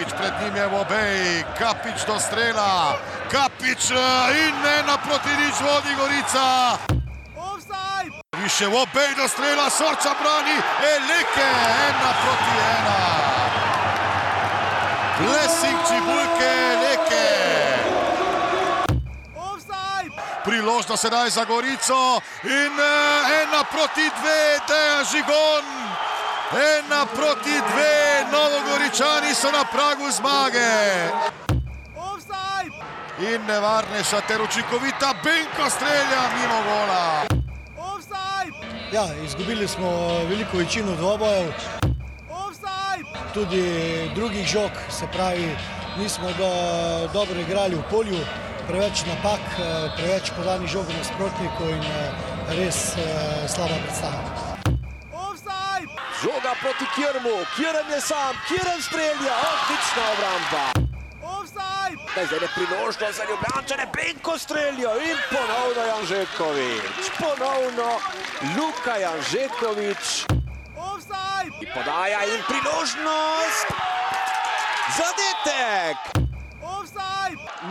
Kapič pred njim je obej, Kapič do strela, Kapič eh, in ena proti nič vodi Gorica. Više v obej do strela, Sorča brani, Eleke, ena proti ena. Blessing Čibulke, Eleke. Priložnost sedaj za Gorico in eh, ena proti dve, Dejan Žigon. Ena proti dve, Novogoričani so na pragu zmage. In nevarnejša ter učinkovita Benko strelja mimo gola. Ja, izgubili smo veliko večino dvobojev, tudi drugih žog, se pravi, nismo do, dobro igrali v polju, preveč napak, eh, preveč podanih žog nasprotniku in eh, res eh, slaba predstava. Žoga proti Kirmu, Kirem je sam, Kirem strelja, odlična obramba. Zdaj zdaj je priložnost za Ljubljane, Benko strelja in ponovno Janžekovič. Ponovno Luka Janžekovič. In podaja in priložnost. Zadetek.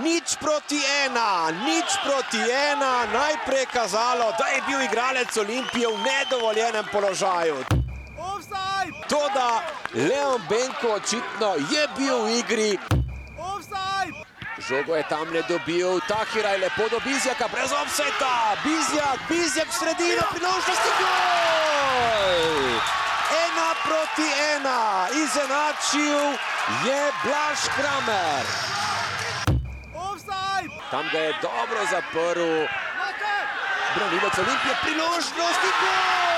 Nič proti ena, nič proti ena, najprej kazalo, da je bil igralec Olimpije v nedovoljenem položaju. Toda Leon Benko očitno je bil v igri. Žogo je tam ne dobil, Tahira je lepo do Bizjaka, brez offseta. Bizjak, Bizjak v sredino, priložnosti gol! Ena proti ena, izenačil je Blaž Kramer. Tam ga je dobro zaprl. Branilec Olimpije, priložnost in gol!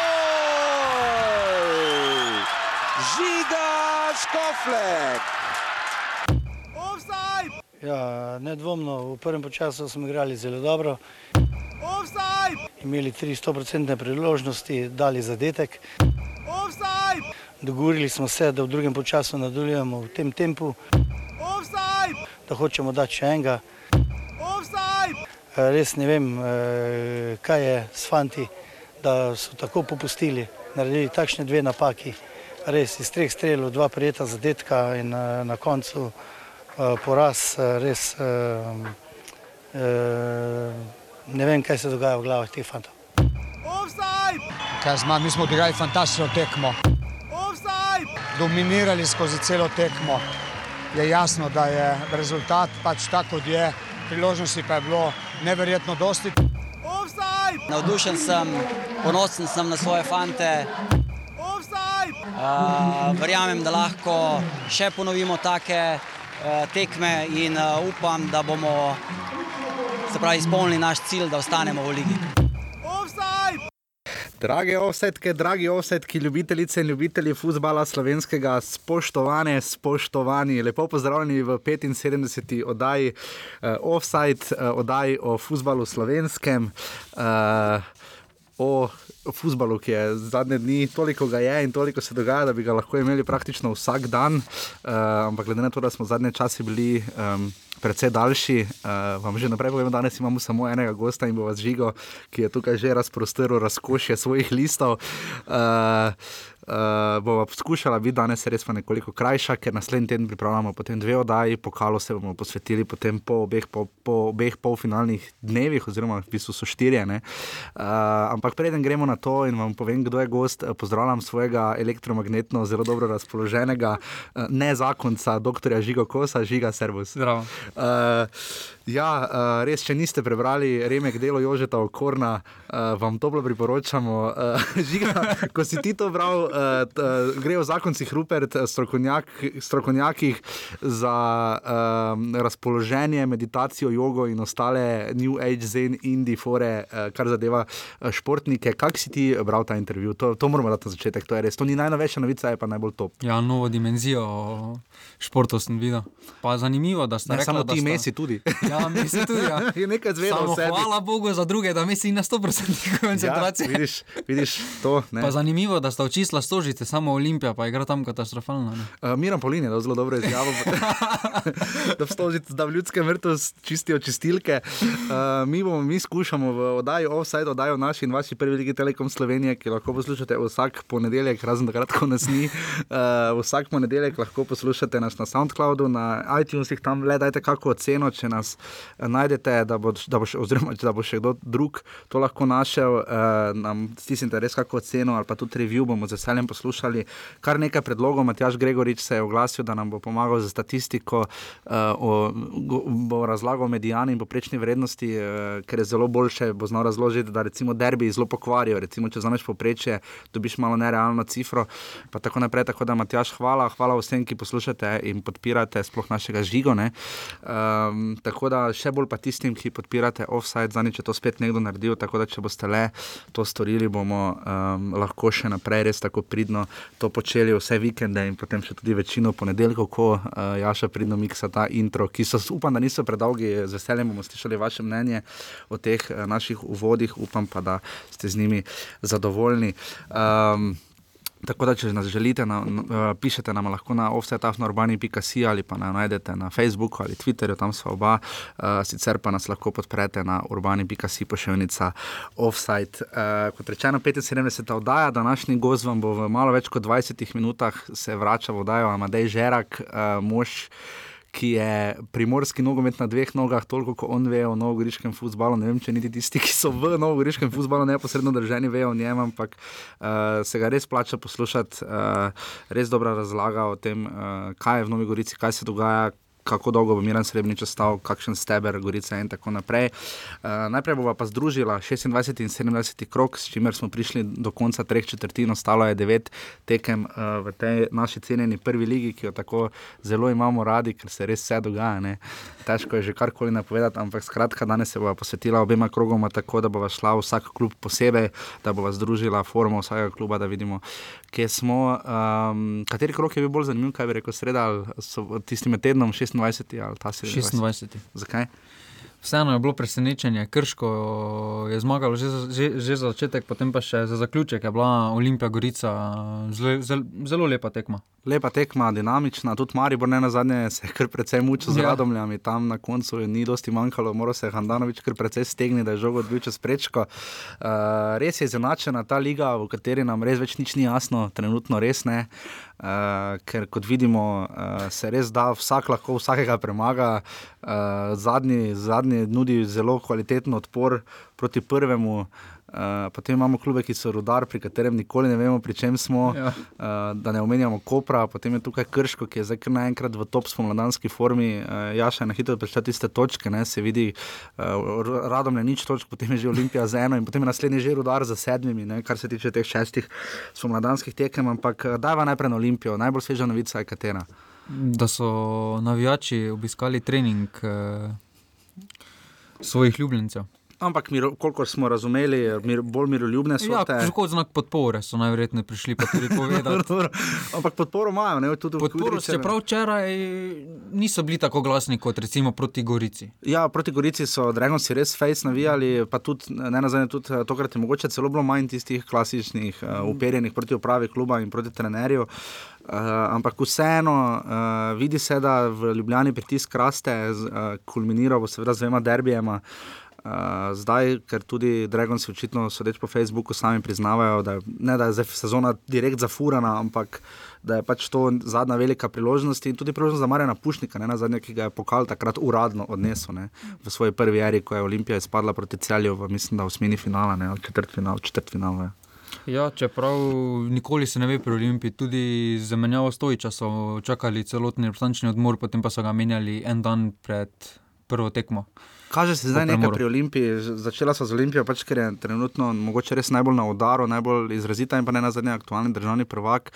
Žiga Škoflek. Ja, nedvomno, v prvem času smo igrali zelo dobro, imeli tri 100% priložnosti, dali zadetek. Dogovorili smo se, da v drugem času nadaljujemo v tem tempu, da hočemo dati še enega. Eh, Res ne vem, eh, kaj je s fanti, da so tako popustili, naredili takšne dve napaki. Res iz treh strelov, dva prijeta zadetka in eh, na koncu eh, poraz. eh, Res eh, eh, ne vem, kaj se dogaja v glavah teh fantov. Kaj zma, mi smo odigrali fantastično tekmo. Dominirali skozi celo tekmo. Je jasno, da je rezultat pač tak, kot je, priložnosti pa je bilo neverjetno dosti. Navdušen sem, ponosen sem na svoje fante. Uh, verjamem, da lahko še ponovimo take uh, tekme in uh, upam, da bomo pravi, izpolnili naš cilj, da ostanemo v ligi. Drage ovsetke, dragi ovsetki, ljubitelice in ljubitelji futbola slovenskega, spoštovane, spoštovani, lepo pozdravljeni v 75. oddaji uh, Offside, uh, oddaji o futbalu slovenskem. Uh, O futbalu, ki je zadnje dni toliko ga je in toliko se dogaja, da bi ga lahko imeli praktično vsak dan. Uh, ampak glede na to, da smo zadnje čase bili um, precej daljši, uh, vam že naprej povem, danes imamo samo enega gosta in bo vas žigo, ki je tukaj že razprostrl razkošje svojih listov. Uh, Uh, bova poskušala biti danes res pa nekoliko krajša, ker naslednji teden pripravljamo potem dve oddaji, pokalo se bomo posvetili potem po obeh, po, po obeh polfinalnih dnevih, oziroma v bistvu so štirje. Uh, ampak preden gremo na to in vam povem, kdo je gost, eh, pozdravljam svojega elektromagnetno, zelo dobro razpoloženega, ne zakonca, dr. Žiga Kosa, Žiga Servus. Zdravo. Uh, ja, uh, res, če niste prebrali Remek delo Jožeta Okorna, uh, vam toplo priporočamo. Uh, žiga, ko si ti to bral, uh, t, uh, grejo zakoncih Rupert, strokovnjak, strokovnjakih za uh, razpoloženje, meditacijo, jogo in ostale New Age, Zen, Indie, fore, uh, kar zadeva športnike. Kak si ti bral ta intervju? To, to moramo dati na začetek, to je res. To ni najnovejša novica, je pa najbolj top. Ja, novo dimenzijo športov sem videl. Pa zanimivo, da ste rekli, samo ti sta- mesi tudi. Ja, mislim tudi. Ja. je nekaj zvedel sebi. hvala Bogu za druge, da mesi na 100% koncentracije. Ja, vidiš, vidiš to. Ne. Pa zanimivo, da sta očistila za stožice, samo Olimpija pa igra tam katastrofalno. ne. Uh, Miran Polin je dal zelo dobro izjavo, da v stožici, da v ljudskem vrtu čistijo čistilke. Uh, mi, bomo, mi skušamo v oddaji Offside, oddaji naši in vaši prvi ligi Telekom Slovenije, ki lahko poslušate vsak ponedeljek, razen takrat, ko nas ni. Uh, vsak ponedeljek lahko poslušate nas na SoundCloudu, na iTunesih, tam le dajte kakšno oceno, če nas eh, najdete, da bo, da bo še, oziroma da bo še kdo drug to lahko našel, uh, nam stisnite res kakšno oceno ali pa tudi review, bomo z veseljem poslušali. Kar nekaj predlogov, Matjaš Gregorič se je oglasil, da nam bo pomagal za statistiko, uh, o, go, bo razlagal medijani in poprečni vrednosti, uh, ker je zelo boljše, bo znal razložiti, da recimo derbi zelo pokvarijo, recimo če zaneš poprečje, dobiš malo nerealno cifro, pa tako naprej. Tako da, Matjaš, hvala, hvala vsem, ki poslušate in podpirate sploh našega žigo. Um, tako da še bolj pa tistim, ki podpirate offside, zadnjič je to spet nekdo naredil, tako da če boste le to storili, bomo um, lahko še naprej res tako pridno to počeli vse vikende in potem še tudi večino ponedeljkov, ko uh, Jaša pridno miksa ta intro, ki so, upam, da niso predolgi, z veseljem bomo slišali vaše mnenje o teh uh, naših uvodih, upam pa, da ste z njimi zadovoljni. Um, Tako da, če nas želite, na, na, uh, pišete nam lahko na offsetafnourbani.si ali pa nas najdete na Facebooku ali Twitterju, tam smo oba, uh, sicer pa nas lahko podprete na urbani.si pošiljnica offside. Uh, kot rečeno, 75. oddaja, današnji gost vam bo v malo več kot 20 minutah se vračal v oddajo Amadej Žerak, uh, mož ki je primorski nogomet na dveh nogah, toliko kot on ve o novogoriškem futbalu. Ne vem, če niti tisti, ki so v novogoriškem futbalu neposredno drženi, vejo o njem, ampak uh, se ga res plača poslušati, uh, res dobra razlaga o tem, uh, kaj je v Novi Gorici, kaj se dogaja. Kako dolgo bo Miren Srebrenic ostal, kakšen steber, Gorica in tako naprej. Uh, najprej bova pa združila 26 in 27 krok, s čimer smo prišli do konca treh četrtin, ostalo je devet tekem uh, v tej naši cenjeni prvi ligi, ki jo tako zelo imamo radi, ker se res vse dogaja. Ne? Težko je že karkoli napovedati, ampak skratka, danes se bova posvetila obema krogoma tako, da bova šla vsak klub posebej, da bova združila formo vsakega kluba, da vidimo, kje smo. Um, kateri krok je bil bolj zanimiv, kaj bi rekel, sreda ali so tisti med tednom, 26 ali ta 27? 26. Zakaj? Vseeno je bilo presenečenje, Krško je zmagalo že, za- že, že za začetek, potem pa še za zaključek je bila Olimpija Gorica. Zelo, zelo, zelo lepa tekma. Lepa tekma, dinamična, tudi Maribor ne na zadnje se je kar precej mučil z Ja. radomljami, tam na koncu je ni dosti manjkalo, moral se je Handanovič kar precej stegniti, da je žogo odbil čez prečko. Uh, res je izenačena ta liga, v kateri nam res več nič ni jasno, trenutno res ne. Uh, ker kot vidimo, uh, se res da, vsak lahko vsakega premaga. Uh, zadnji, zadnji nudi zelo kvaliteten odpor proti prvemu. Uh, potem imamo klube, ki so rudar, pri katerem nikoli ne vemo, pri čem smo. Ja. Uh, da ne omenjamo Kopra, potem je tukaj Krško, ki je zdaj naenkrat v top spomladanski formi. Uh, Jaša je na hitro prišel tiste točke, ne, se vidi, uh, radom je nič točk, potem je že Olimpija z eno in potem je naslednji že rudar za sedmimi, ne, kar se tiče teh šestih spomladanskih tekem. Ampak uh, dajva najprej na Olimpijo, najbolj sveža novica je katera. Da so navijači obiskali trening eh, svojih ljubljencev. Ampak, miro, koliko smo razumeli, mir, bolj miroljubne so Ja, te. kot znak podpore so najverjetneje prišli pa tudi povedati. Dobro, Ampak podporo imajo, ne tudi v Podporo, Kidričevem. čeprav včeraj niso bili tako glasni kot recimo proti Gorici. Ja, proti Gorici so Dragoci res face navijali, pa tudi ne nazadnje, tudi eh, tokrat je mogoče celo bilo manj tistih klasičnih, uh, uperjenih proti upravi kluba in proti trenerju. Uh, ampak vseeno uh, vidi se, da v Ljubljani pritisk raste, uh, kulminira bo seveda z dvema derbijema. Uh, zdaj, ker tudi Dragoci očitno, sodeč po Facebooku, sami priznavajo, da, je- ne, da je sezona direkt zafurana, ampak da je pač to zadnja velika priložnost in tudi priložnost za Marjana Pušnika, ne zadnje, ki ga je pokal takrat uradno odnesel ne, v svoji prvi eri, ko je Olimpija izpadla proti celju, v, mislim, da v osmini finala, ne, ali četrtfinal, četrtfinal. Ja. Ja, čeprav nikoli se ne ve pri Olimpiji, tudi zamenjavo Stojiča so čakali celotni reprezentančni odmor, potem pa so ga menjali en dan pred prvo tekmo. Kaže se zdaj nekaj pri Olimpiji. Začela so z Olimpijo, pač, ker je trenutno mogoče res najbolj na udaru, najbolj izrazita in pa ne na zadnje aktualni državni prvak.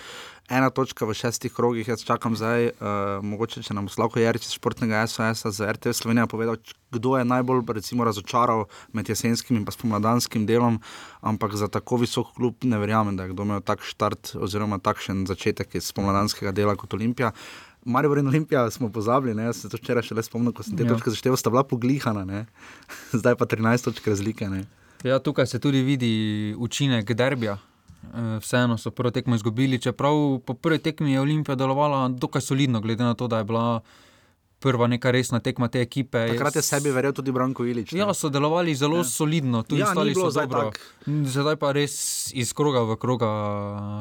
Ena točka v šestih krogih, jaz čakam zdaj, uh, mogoče če nam Slavko Jarič iz športnega SOS-a za RTV Slovenija povedal, kdo je najbolj recimo, razočaral med jesenskim in pa spomladanskim delom, ampak za tako visok klub ne verjamem, da je kdo imel tak štart oziroma takšen začetek iz spomladanskega dela kot Olimpija. Marijo in Olimpija smo pozabili, ne? jaz se to včeraj šele spomnim, ko sem te Ja. točke zašteval, sta bila poglihana, ne? zdaj pa 13 točk razlike. Ne? Ja, tukaj se tudi vidi učinek derbija. Eh, Vseeno so prvo tekmo izgubili, čeprav po prvi tekmi je Olimpija delovala dokaj solidno, glede na to, da je bila prva neka resna tekma te ekipe. Takrat je sebi verjel tudi Branko Ilič. ne? Ja, so delovali zelo ja. solidno, tudi Ja, bilo so zdaj dobro. tako. Zdaj pa res iz kroga v kroga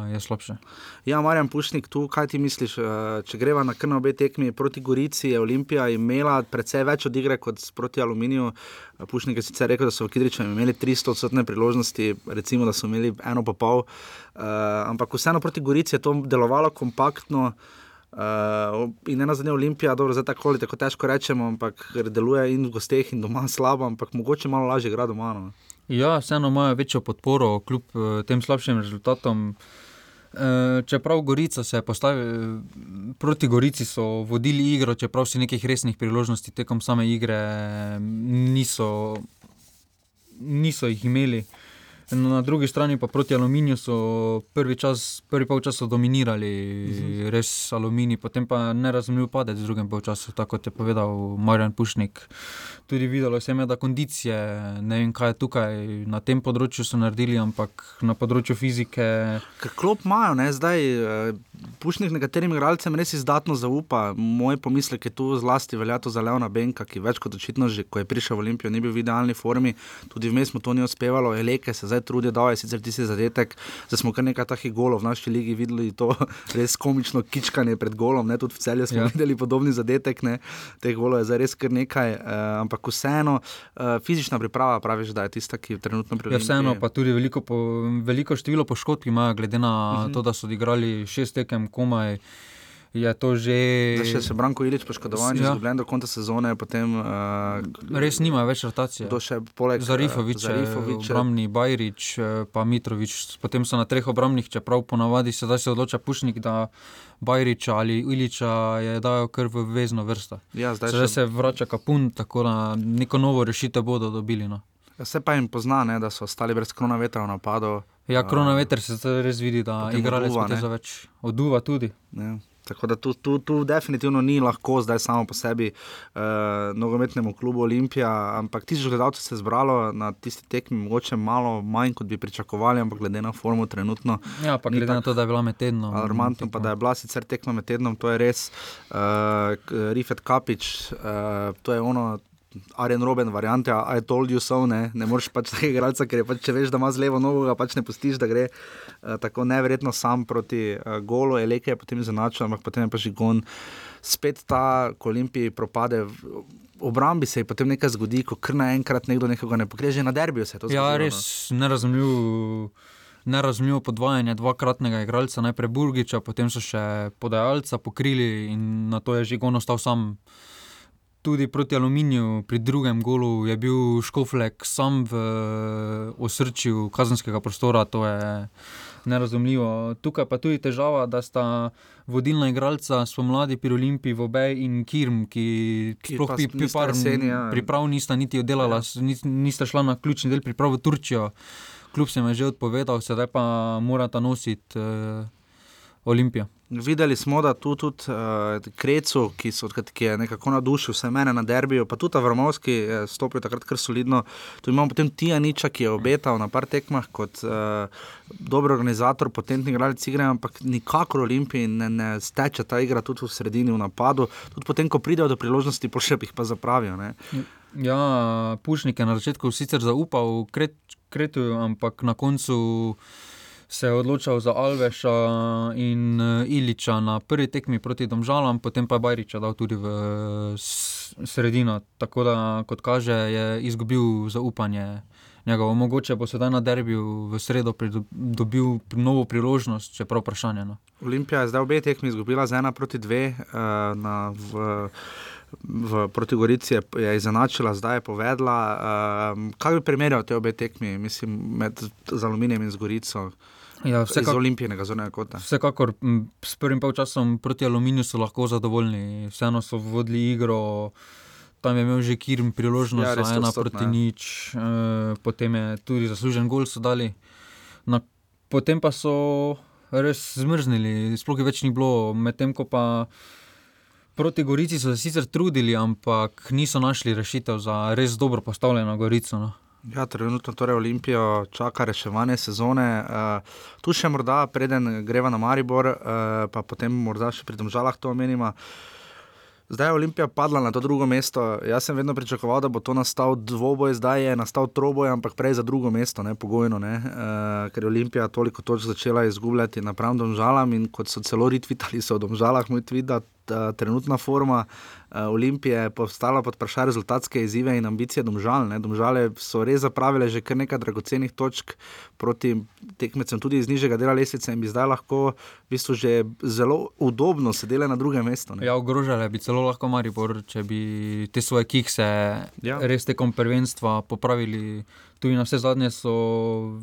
je slabše. Ja, Marjan Pušnik, tu kaj ti misliš? eh, Če greva na krno obe tekmi proti Gorici, je Olimpija imela precej več od igre kot proti Aluminiju. Eh, Pušnik je sicer rekel, da so v Kidriču imeli 300 odstotne priložnosti, recimo, da so imeli eno pa pol, uh, ampak vseeno proti Gorici je to delovalo kompaktno. Uh, in ena zadnja Olimpija, dobro, zdaj tako ali tako težko rečemo, ampak deluje in v gosteh in doma slabo, ampak mogoče malo lažje igra doma. No. Ja, vseeno imajo večjo podporo, kljub eh, tem slabšim rezultatom. Eh, Čeprav Gorica se je postavila proti Gorici, so vodili igro, čeprav si nekih resnih priložnosti tekom same igre niso, niso jih imeli. No, Na drugi strani pa proti Aluminiju so prvi, čas, prvi pol časa dominirali, mhm. res Aluminij, potem pa nerazumljiv padec v drugem polčasu, tako kot je povedal Marjan Pušnik. Tudi videlo se je, da kondicije, ne vem kaj je tukaj na tem področju so naredili, ampak na področju fizike. Ker klop imajo, ne, zdaj eh, Pušnik nekaterim igralcem res izdatno zaupa. Moj pomislek je tu zlasti velja to za Leona Benka, ki več kot očitno že, ko je prišel v Olimpijo, ni bil v idealni formi, tudi vmes mu to ni uspevalo, Eleke se zdaj trudi, da je sicer tisti zadetek, zdaj smo kar nekaj takih golov v naši ligi videli, to res komično kičkanje pred golom, ne, tudi v celju smo Ja. videli podobni zadetek, ne, teh golov je zdaj res kar nekaj, uh, ampak vseeno uh, fizična priprava praviš, da je tista, ki trenutno pri Ja, vseeno pa tudi veliko, po, veliko število poškodb imajo, glede na Mhm. uh -huh. to, da so odigrali šest tekem komaj. Je to že. Zdaj še se Branko Ilič poškodovan, Ja. ja. izgubljen do konca sezone, potem uh, Res nima več rotacije. To še poleg Zarifovič, Zarifovič, obrambni Bajrič, eh, pa Mitrovič, potem so na treh obrambnih, čeprav ponavadi se zdaj se odloča Pušnik, da Bajriča ali Iliča je dajo kar v vezno vrsto. Ja, zdaj Zdaj še- se vrača Kapun, tako da neko novo rešitev bodo dobili. No. Vse pa jim pozna, ne, da so ostali brez krona vetra v napadu. Ja, krona veter se res vidi, da igralec ne. več. Oduva tudi. Ne. Tako da tu, tu, tu definitivno ni lahko zdaj samo po sebi uh, nogometnemu klubu Olimpija, ampak tisoč gledalcev se je zbralo na tisti tekmi, mogoče malo manj, kot bi pričakovali, ampak glede na formo trenutno. Ja, pa glede na to, da je bila med tednom. Alarmantno pa, da je bila sicer tekma med tednom, to je res. Uh, Rifet Kapič, uh, to je ono. Arjen Roben, variante, I told you so, ne, ne moreš pač tega igralca, ker je pač, če veš, da ima z levo nogo, ga pač ne pustiš, da gre uh, tako neverjetno sam proti uh, golu, Eleke je potem zanačal, ampak potem je pa žigon. Spet ta, ko Olimpiji propade, v obrambi se ji potem nekaj zgodi, ko kar naenkrat nekdo nekoga ne pokreže, na derbiju se je to zgodilo. Ja, no. res nerazumljivo. Nerazumljivo podvajanje dvakratnega igralca, najprej Burgiča, potem so še podajalca pokrili in na to je že on ostal sam. Tudi proti Aluminiju, pri drugem golu je bil Škoflek sam v osrčju kazenskega prostora, to je nerazumljivo. Tukaj pa tudi težava, da sta vodilna igralca spomladi pri Olimpiji, Vobej in Kirm, ki, Ki sploh pri, par jeseni, ja. priprav nista niti oddelala, ja. nista šla na ključni del priprav v Turčijo. Kljub se je že odpovedal, sedaj pa morata nositi uh, Olimpijo. Videli smo, da tu tudi uh, Krecu, ki, so, ki je nekako navdušil vse mene na derbiju, pa tudi Avramovski je stopil takrat kar solidno. Tu imamo potem Tijaniča, ki je obetal na par tekmah kot uh, dober organizator, potentni igralec igre, ampak nikakor Olimpiji ne, ne steče ta igra tudi v sredini v napadu. Tudi potem, ko pridejo do priložnosti, pošep jih pa zapravijo. Ne. Ja, Pušnik je na začetku sicer zaupal kret, Kretuju, ampak na koncu se je odločil za Alveša in eh, Iliča na prvi tekmi proti Domžalam, potem pa je Bajriča dal tudi v sredino. Tako da, kot kaže, je izgubil zaupanje. Njegovo. Mogoče bo sedaj na derbiju v sredo dobil novo priložnost, čeprav vprašanje. No. Olimpija je zdaj obe tekmi izgubila z ena proti dve, uh, na, v, v proti Gorici je, je izenačila, zdaj je povedala. Uh, kaj bi primerjal te obe tekmi, mislim, med z Aluminijem in z Gorico? Ja, Iz vsekak- olimpijskega zornega kota. Vsekakor s prvim polčasom proti Aluminiju so lahko zadovoljni, vseeno so vodili igro. Tam je imel že Kirm priložnost, Ja, ja, res ena proti ja. nič, e, potem je tudi zaslužen gol so dali. Na, potem pa so res zmrznili, sploh jih več ni bilo, medtem ko pa proti Gorici so se sicer trudili, ampak niso našli rešitev za res dobro postavljeno Gorico. No. Ja, trenutno torej Olimpijo čaka reševanje sezone. Uh, tu še morda, preden greva na Maribor, uh, pa potem morda še pri Domžalah to omenimo. Zdaj je Olimpija padla na to drugo mesto. Jaz sem vedno pričakoval, da bo to nastal dvoboj, zdaj je nastal troboj, ampak prej za drugo mesto, ne pogojno, ne? Uh, ker je Olimpija toliko točk začela izgubljati napram Domžalam in kot so celo ritvitali, so v Domžalah moj tvit, da trenutna forma uh, Olimpije postala pod vprašanje rezultatske izzive in ambicije Domžal. Ne? Domžale so res zapravile že kar nekaj dragocenih točk proti tekmecem, tudi iz nižjega dela lesvice in bi zdaj lahko v bistvu že zelo udobno sedele na drugem mestu. Ja, ogrožale bi celo lahko Maribor, če bi te svoje kikse ja. res tekom prvenstva popravili. Tudi na vse zadnje so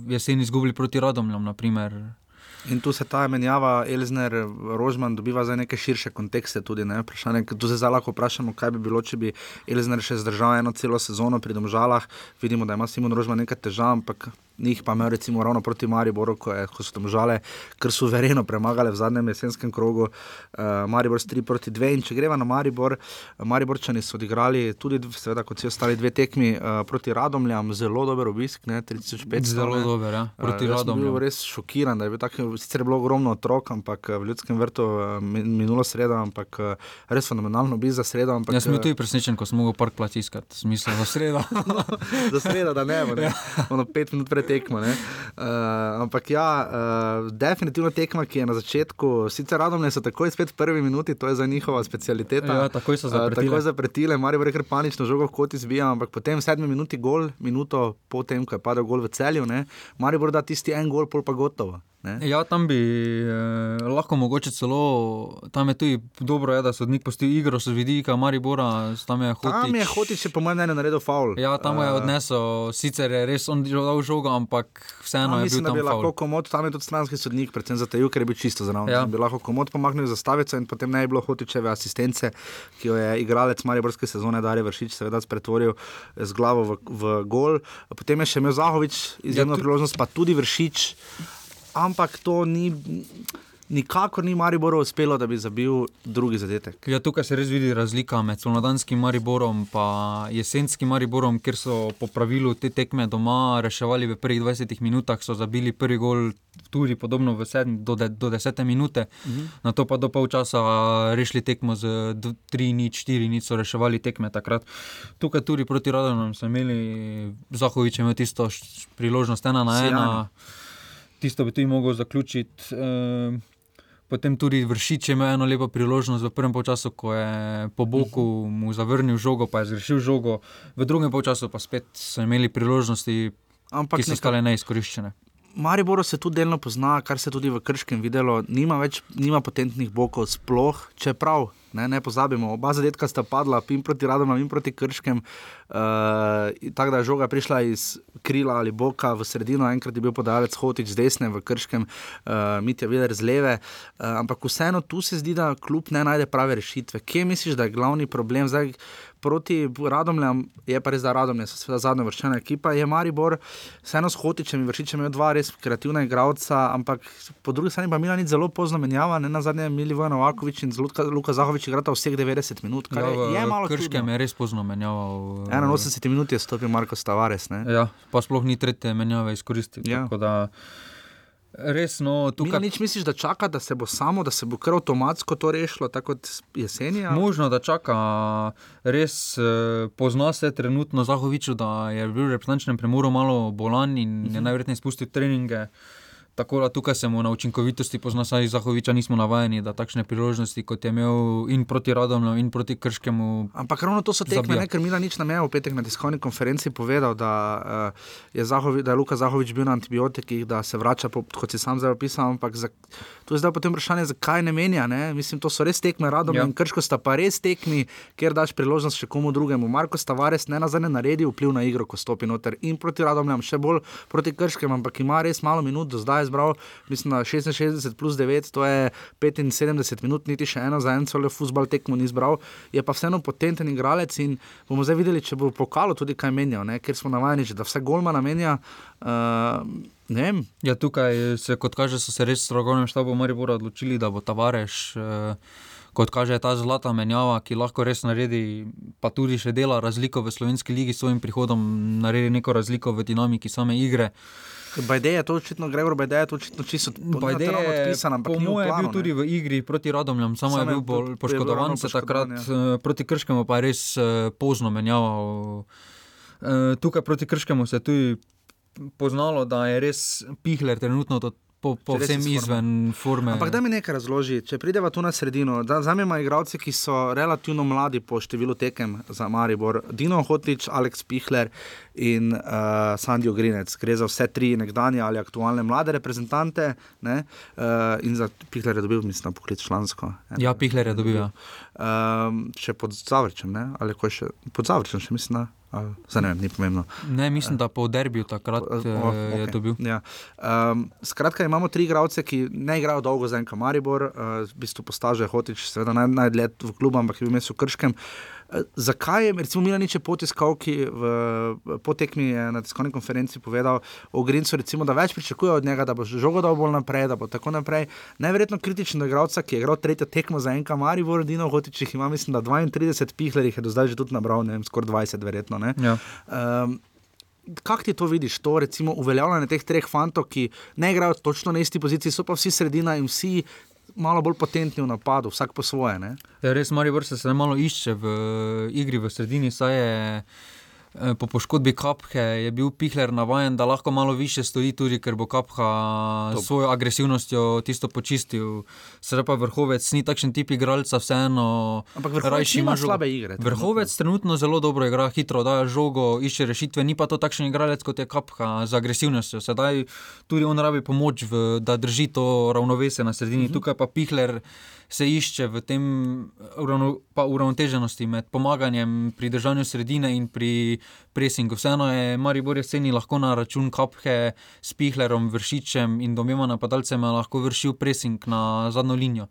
jeseni izgubili proti Radomljam, naprimer. In tu se ta menjava, Elžir, Rožman, dobiva za neke širše kontekste. Tudi, ne? Tu se zdaj lahko vprašamo, kaj bi bilo, če bi Elžir še zdržal eno celo sezono pri Domžalah. Vidimo, da ima Simon Rožman nekaj težav, ampak njih pa imajo recimo ravno proti Mariboru, ko, je, ko so tam žale, ker so verjeno premagali v zadnjem jesenskem krogu, uh, Maribor s 3 proti 2. In če greva na Maribor, Mariborčani so odigrali tudi, seveda, kot si ostali dve tekmi uh, proti Radomljam, zelo dober obisk, ne 3500. Zelo dober, ja, proti uh, Radomljam. Bil res šokiran, da je bil tako, sicer je bilo ogromno otrok, ampak v ljudskem vrtu minulo sredo, ampak res fenomenalno obisk za sredo. Ampak, Jaz sem bil tudi presenečen, ko sem mogel park plač iskati, smisel za sredo. za sredo, da ne bo, ne. Ja. Ono pet minut pred tekmo. Uh, ampak ja, uh, definitivno tekma, ki je na začetku, sicer radom ne so takoj spet v prvi minuti, to je za njihova specialiteta. Ja, takoj so zapretile. Uh, takoj zapretile, Mari bo rekel panično žogo, kot izbija, ampak potem sedmi minuti gol, minuto potem, ko je padel gol v celju, Mari bo da tisti en gol, pol pa gotovo. Ja, tam bi eh, lahko mogoče celo, tam je tudi dobro, je, da so odnik postil igro, so vidika Maribora, tam je hotel. Tam je hotel, če po mojem mnenju, naredil faul. Ja, tam je uh, odnesel, sicer je res on dal žogo, ampak vseeno je bil tam. Bi lahko komod, tam je tudi stranski sodnik, predvsem za te juke, ker je bil čisto zraven. Ja. Bi lahko komod pomagnil za stavico in potem ne bi bilo hotičeve asistence, ki jo je igralec Mariborske sezone Darje Vršič seveda pretvoril z glavo v, v gol. Potem je še imel Zahovič izjemno ja, priložnost, pa tudi Vršič ampak to ni. Nikakor ni Mariboru uspelo, da bi zabil drugi zadetek. Ja, tukaj se res vidi razlika med slonodanskim Mariborom in jesenskim Mariborom, kjer so po pravilu te tekme doma reševali v prvih 20 minutah, so zabili prvi gol, tudi podobno 7 do, de, do 10 minute, uh mhm. -huh. na to pa do pol časa rešili tekmo z 3-4, niso reševali tekme takrat. Tukaj tudi proti Radonom smo imeli, Zahovič je imel tisto priložnost ena na ena. Tisto bi tudi mogel zaključiti. Uh, potem tudi vršič ima eno lepo priložnost v prvem času, ko je po boku mu zavrnil žogo, pa je zgrešil žogo, v drugem času pa spet so imeli priložnosti, Ampak ki so ostale neizkoriščene. Maribor se tudi delno pozna, kar se tudi v Krškem videlo, nima več nima potentnih bokov, sploh čeprav ne, ne pozabimo, oba zadetka sta padla, in proti Radom, in proti Krškem. Uh, tako da je žoga prišla iz krila ali boka v sredino, enkrat je bil podajalec Hotič z desne v Krškem, uh, Mitja Viler z leve. Uh, ampak vseeno tu se zdi, da kljub ne najde prave rešitve. Kje misliš, da je glavni problem? Zdaj, proti Radomljam, je pa res, da Radomlje so seveda zadnja vrščena ekipa, je Maribor, vseeno s Hotičem in Vršičem imel dva res kreativna igralca, ampak po drugi strani pa Milan ni zelo pozno menjava, ne na zadnje Mili Vojna Vakovič in Luka, Luka Zahovič igrata vseh 90 minut, kar ja, je, je malo težko. Krškem je res pozno menjava. 81 minut je stopil Marko Stavares. Ne? Ja, pa sploh ni tretje menjave izkoristil. Ja. Resno, tukaj nič misliš, da čaka, da se bo samo, da se bo kar avtomatsko to rešilo, tako kot jeseni. Možno, da čaka, res eh, pozna se trenutno Zahoviču, da je bil v reprezentančnem premoru malo bolan in uh -huh. je mhm. najverjetneje spustil treninge. Uh, Tako da tukaj se mu na učinkovitosti pozna, saj Zahoviča nismo navajeni, da takšne priložnosti, kot je imel in proti Radomlju, in proti Krškemu. Ampak ravno to so tekme, ne, ker Mila nič na meju v petek na tiskovni konferenci povedal, da, uh, je, Zahovi, da je Luka Zahovič bil na antibiotikih, da se vrača, po, kot si sam zdaj opisal. Ampak za, to je zdaj potem vprašanje, zakaj ne menja. Ne? Mislim, to so res tekme, Radomlj ja. in Krško sta pa res tekmi, ker daš priložnost še komu drugemu. Marko Stavares ne nazadnje naredi vpliv na igro, ko stopi noter in proti Radomljam, še bolj proti Krškem, ampak ima res malo minut do zdaj izbral, mislim, na 66 plus 9, to je 75 minut, niti še eno za en celo futbol tekmo ni izbral, je pa vseeno potenten igralec in bomo zdaj videli, če bo pokalo tudi kaj menjal, ne? ker smo navajeni, da vse golma namenja. Uh, ja, tukaj se, kot kaže, so se res strogovnem štabu Maribora odločili, da bo Tavares. Uh, kot kaže ta zlata menjava, ki lahko res naredi, pa tudi še dela razliko v slovenski ligi s svojim prihodom, naredi neko razliko v dinamiki same igre. Bajde je to očitno, Gregor Bajde je to očitno čisto Bajde je odpisan, ampak po mojem planu, bil tudi ne. v igri proti Radomljam, samo Samo je je bil bolj je bil poškodovan, se takrat poškodovan, eh, proti Krškemu pa je res eh, pozno menjaval. Eh, Tukaj proti Krškemu se je tudi poznalo, da je res Pihler trenutno to, po, po Res vsem iz forme. izven forme. Ampak da mi nekaj razloži, če prideva tu na sredino. Za me imajo igralci, ki so relativno mladi po številu tekem za Maribor. Dino Hotič, Aleks Pihler in uh, Sandijo Grinec. Gre za vse tri nekdanje ali aktualne mlade reprezentante. Ne? Uh, in za Pihler je dobil, mislim, poklic člansko. Ja, Pihler je dobil. Ja. Um, še pod Zavrčem, ne? ali ko je še pod Zavrčem, še mislim, da. Zdaj ne vem, ni pomembno. Ne, mislim, da po derbiju takrat O, eh, o, je okej, dobil. Ja. Um, skratka, imamo tri igralce, ki ne igrajo dolgo za enka Maribor, uh, v bistvu postaže Hotič, seveda naj, najdlje v klubu, ampak je bil mesto Krškem. Uh, zakaj je, recimo, Milanič je potiskal, ki v, po tekmi je na tiskovni konferenci povedal o Grincu, recimo, da več pričakuje od njega, da bo žogo dal bolj naprej, da bo tako naprej. Najverjetno kritičen do igralca, ki je igral tretjo tekmo za enka Maribor, Dino Hotič jih ima, mislim, da 32 pihlerjih je do zdaj že tudi nabral, ne vem, skoraj 20 verjetno. Ne? Ja. Um, Kako ti to vidiš, to recimo uveljavljanje teh treh fantov, ki ne igrajo točno na isti poziciji, so pa vsi sredina in vsi malo bolj potentni v napadu, vsak po svoje. Ja, res Maribor se zdaj malo išče v igri v sredini, saj je po poškodbi Kaphe je bil Pihler navaden, da lahko malo više stoji tudi, ker bo Kapha s svojo agresivnostjo tisto počistil. Sedaj pa vrhovec ni takšen tip igralca, vseeno. Ampak vrhovec ima žogo. slabe igre. trenutno. Vrhovec trenutno zelo dobro igra, hitro daje žogo, išče rešitve, ni pa to takšen igralec kot je Kapha z agresivnostjo. Sedaj tudi on rabi pomoč, v, da drži to ravnovesje na sredini. Uh -huh. Tukaj pa Pihler se išče v tem uravno, pa uravnoteženosti med pomaganjem pri držanju sredine in pri presingu. Vseeno je Maribor jeseni lahko na račun Kaphe s Pihlerom, Vršičem in domema napadalcem lahko vršil presing na zadnjo linijo.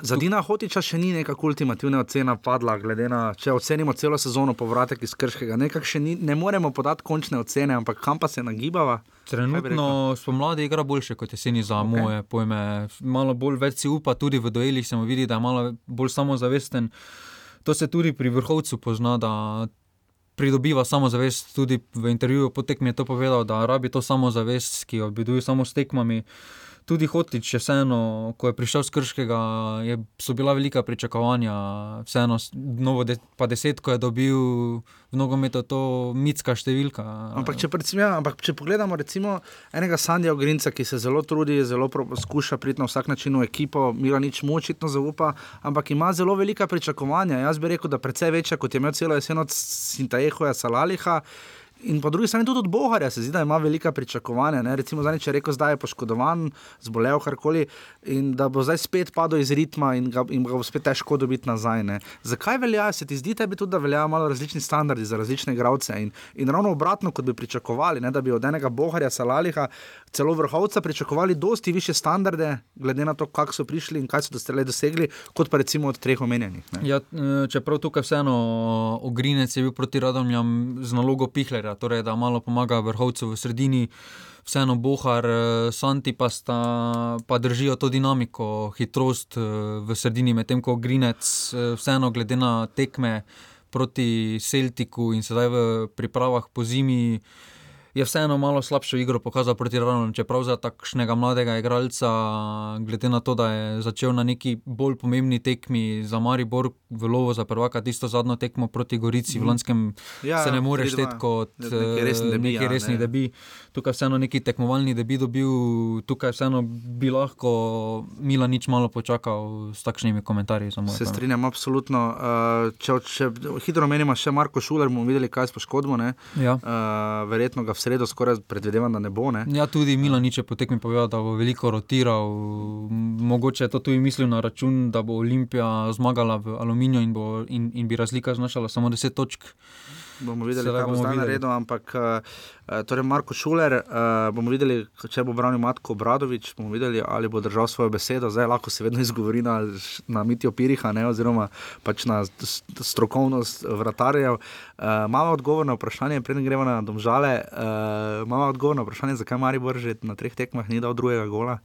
Za Dina Hotiča še ni neka ultimativna ocena padla, glede na če ocenimo celo sezono povratek iz Krškega. Nekak še ni, ne moremo podati končne ocene, ampak kam pa se nagibava? Trenutno spomladi igra boljše kot jeseni za okay. moje pojme. Malo bolj več si upa, tudi v duelih se mu vidi, da je malo bolj samozavesten. To se tudi pri vrhovcu pozna, da pridobiva samozavest. Tudi v intervjuju po tekmi je to povedal, da rabi to samozavest, ki jo obiduje samo s tekmami. Tudi Hotič je vseeno, ko je prišel z Krškega, je, so bila velika pričakovanja. Vseeno, novo de, pa deset, ko je dobil v nogometu, to mitska številka. Ampak če, predvsem, ja, ampak če pogledamo recimo enega Sandija Ogrinca, ki se zelo trudi, zelo skuša priti na vsak način v ekipo, Mila nič mu očitno zaupa, ampak ima zelo velika pričakovanja. Jaz bi rekel, da precej večja, kot je imel celo jesen od Sintajehoja Salaliha. In po drugi strani tudi od Boharja se zdi, da ima velika pričakovanja. Ne? Recimo, zdaj, če rekel, da je poškodovan, zbolel karkoli in da bo zdaj spet padel iz ritma in ga, in ga bo spet težko dobiti nazaj. Ne? Zakaj velja, se ti zdi tebi tudi, da veljajo malo različni standardi za različne igralce in, in ravno obratno, kot bi pričakovali, ne? da bi od enega Boharja, Salaliha, celo vrhovca pričakovali dosti više standarde, glede na to, kako so prišli in kaj so doslej dosegli, kot pa recimo od treh omenjenih. Ne? Ja, eh, čeprav tukaj vseeno Ogrinec je bil proti Radomljam z nalogo Pihlerja, torej da malo pomaga vrhovcu v sredini. Vseeno Bohar, eh, Santi pa, sta, pa držijo to dinamiko, hitrost eh, v sredini, medtem ko Grinec, eh, vseeno glede na tekme proti Celtiku in sedaj v pripravah po zimi, je vseeno malo slabšo igro pokazal proti Ravnom, čeprav za takšnega mladega igralca, glede na to, da je začel na neki bolj pomembni tekmi za Maribor v lovo za prvaka, tisto zadnjo tekmo proti Gorici v lanskem, Ja, ja, se ne more 3:2. šteti kot Neki resni eh, debi, neki ja, resni ne. debi. Tukaj vseeno neki tekmovalni debi dobil, tukaj vseeno bi lahko Mila nič malo počakal s takšnimi komentarji. Se strinjam, absolutno. Uh, če, če hitro menimo še Marko Šuler, bomo videli, kaj s poškodbo. ne. Ja. Uh, verjetno ga v sredo skoraj predvidevam, da ne bo. Ne. Ja, tudi Milanič je po tekmi povedal, da bo veliko rotiral. Mogoče je to tudi mislil na račun, da bo Olimpija zmagala v Aluminiju in, in, in bi razlika znašala samo 10 točk. Bomo videli, Sedaj kaj bo bomo zdaj videli. naredil. Ampak, uh, torej Marko Šuler, uh, bomo videli, če bo branil Matko Bradovič, bomo videli, ali bo držal svojo besedo. Zdaj lahko se vedno izgovori na, na Mitijo Piriha, ne, oziroma pač na strokovnost vratarjev. Uh, Imamo odgovor na vprašanje, preden gremo na domžale. Uh, Imamo odgovor na vprašanje, zakaj Maribor že na treh tekmah ni dal drugega gola.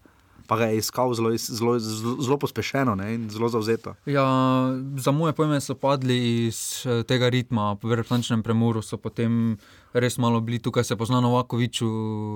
Pa ga je iskal zelo, zelo, zelo, zelo pospešeno ne, in zelo zauzeto. Ja, za moje pojme so padli iz eh, tega ritma, v referenčnem premoru so potem res malo bili tukaj, se pozna Novakoviču.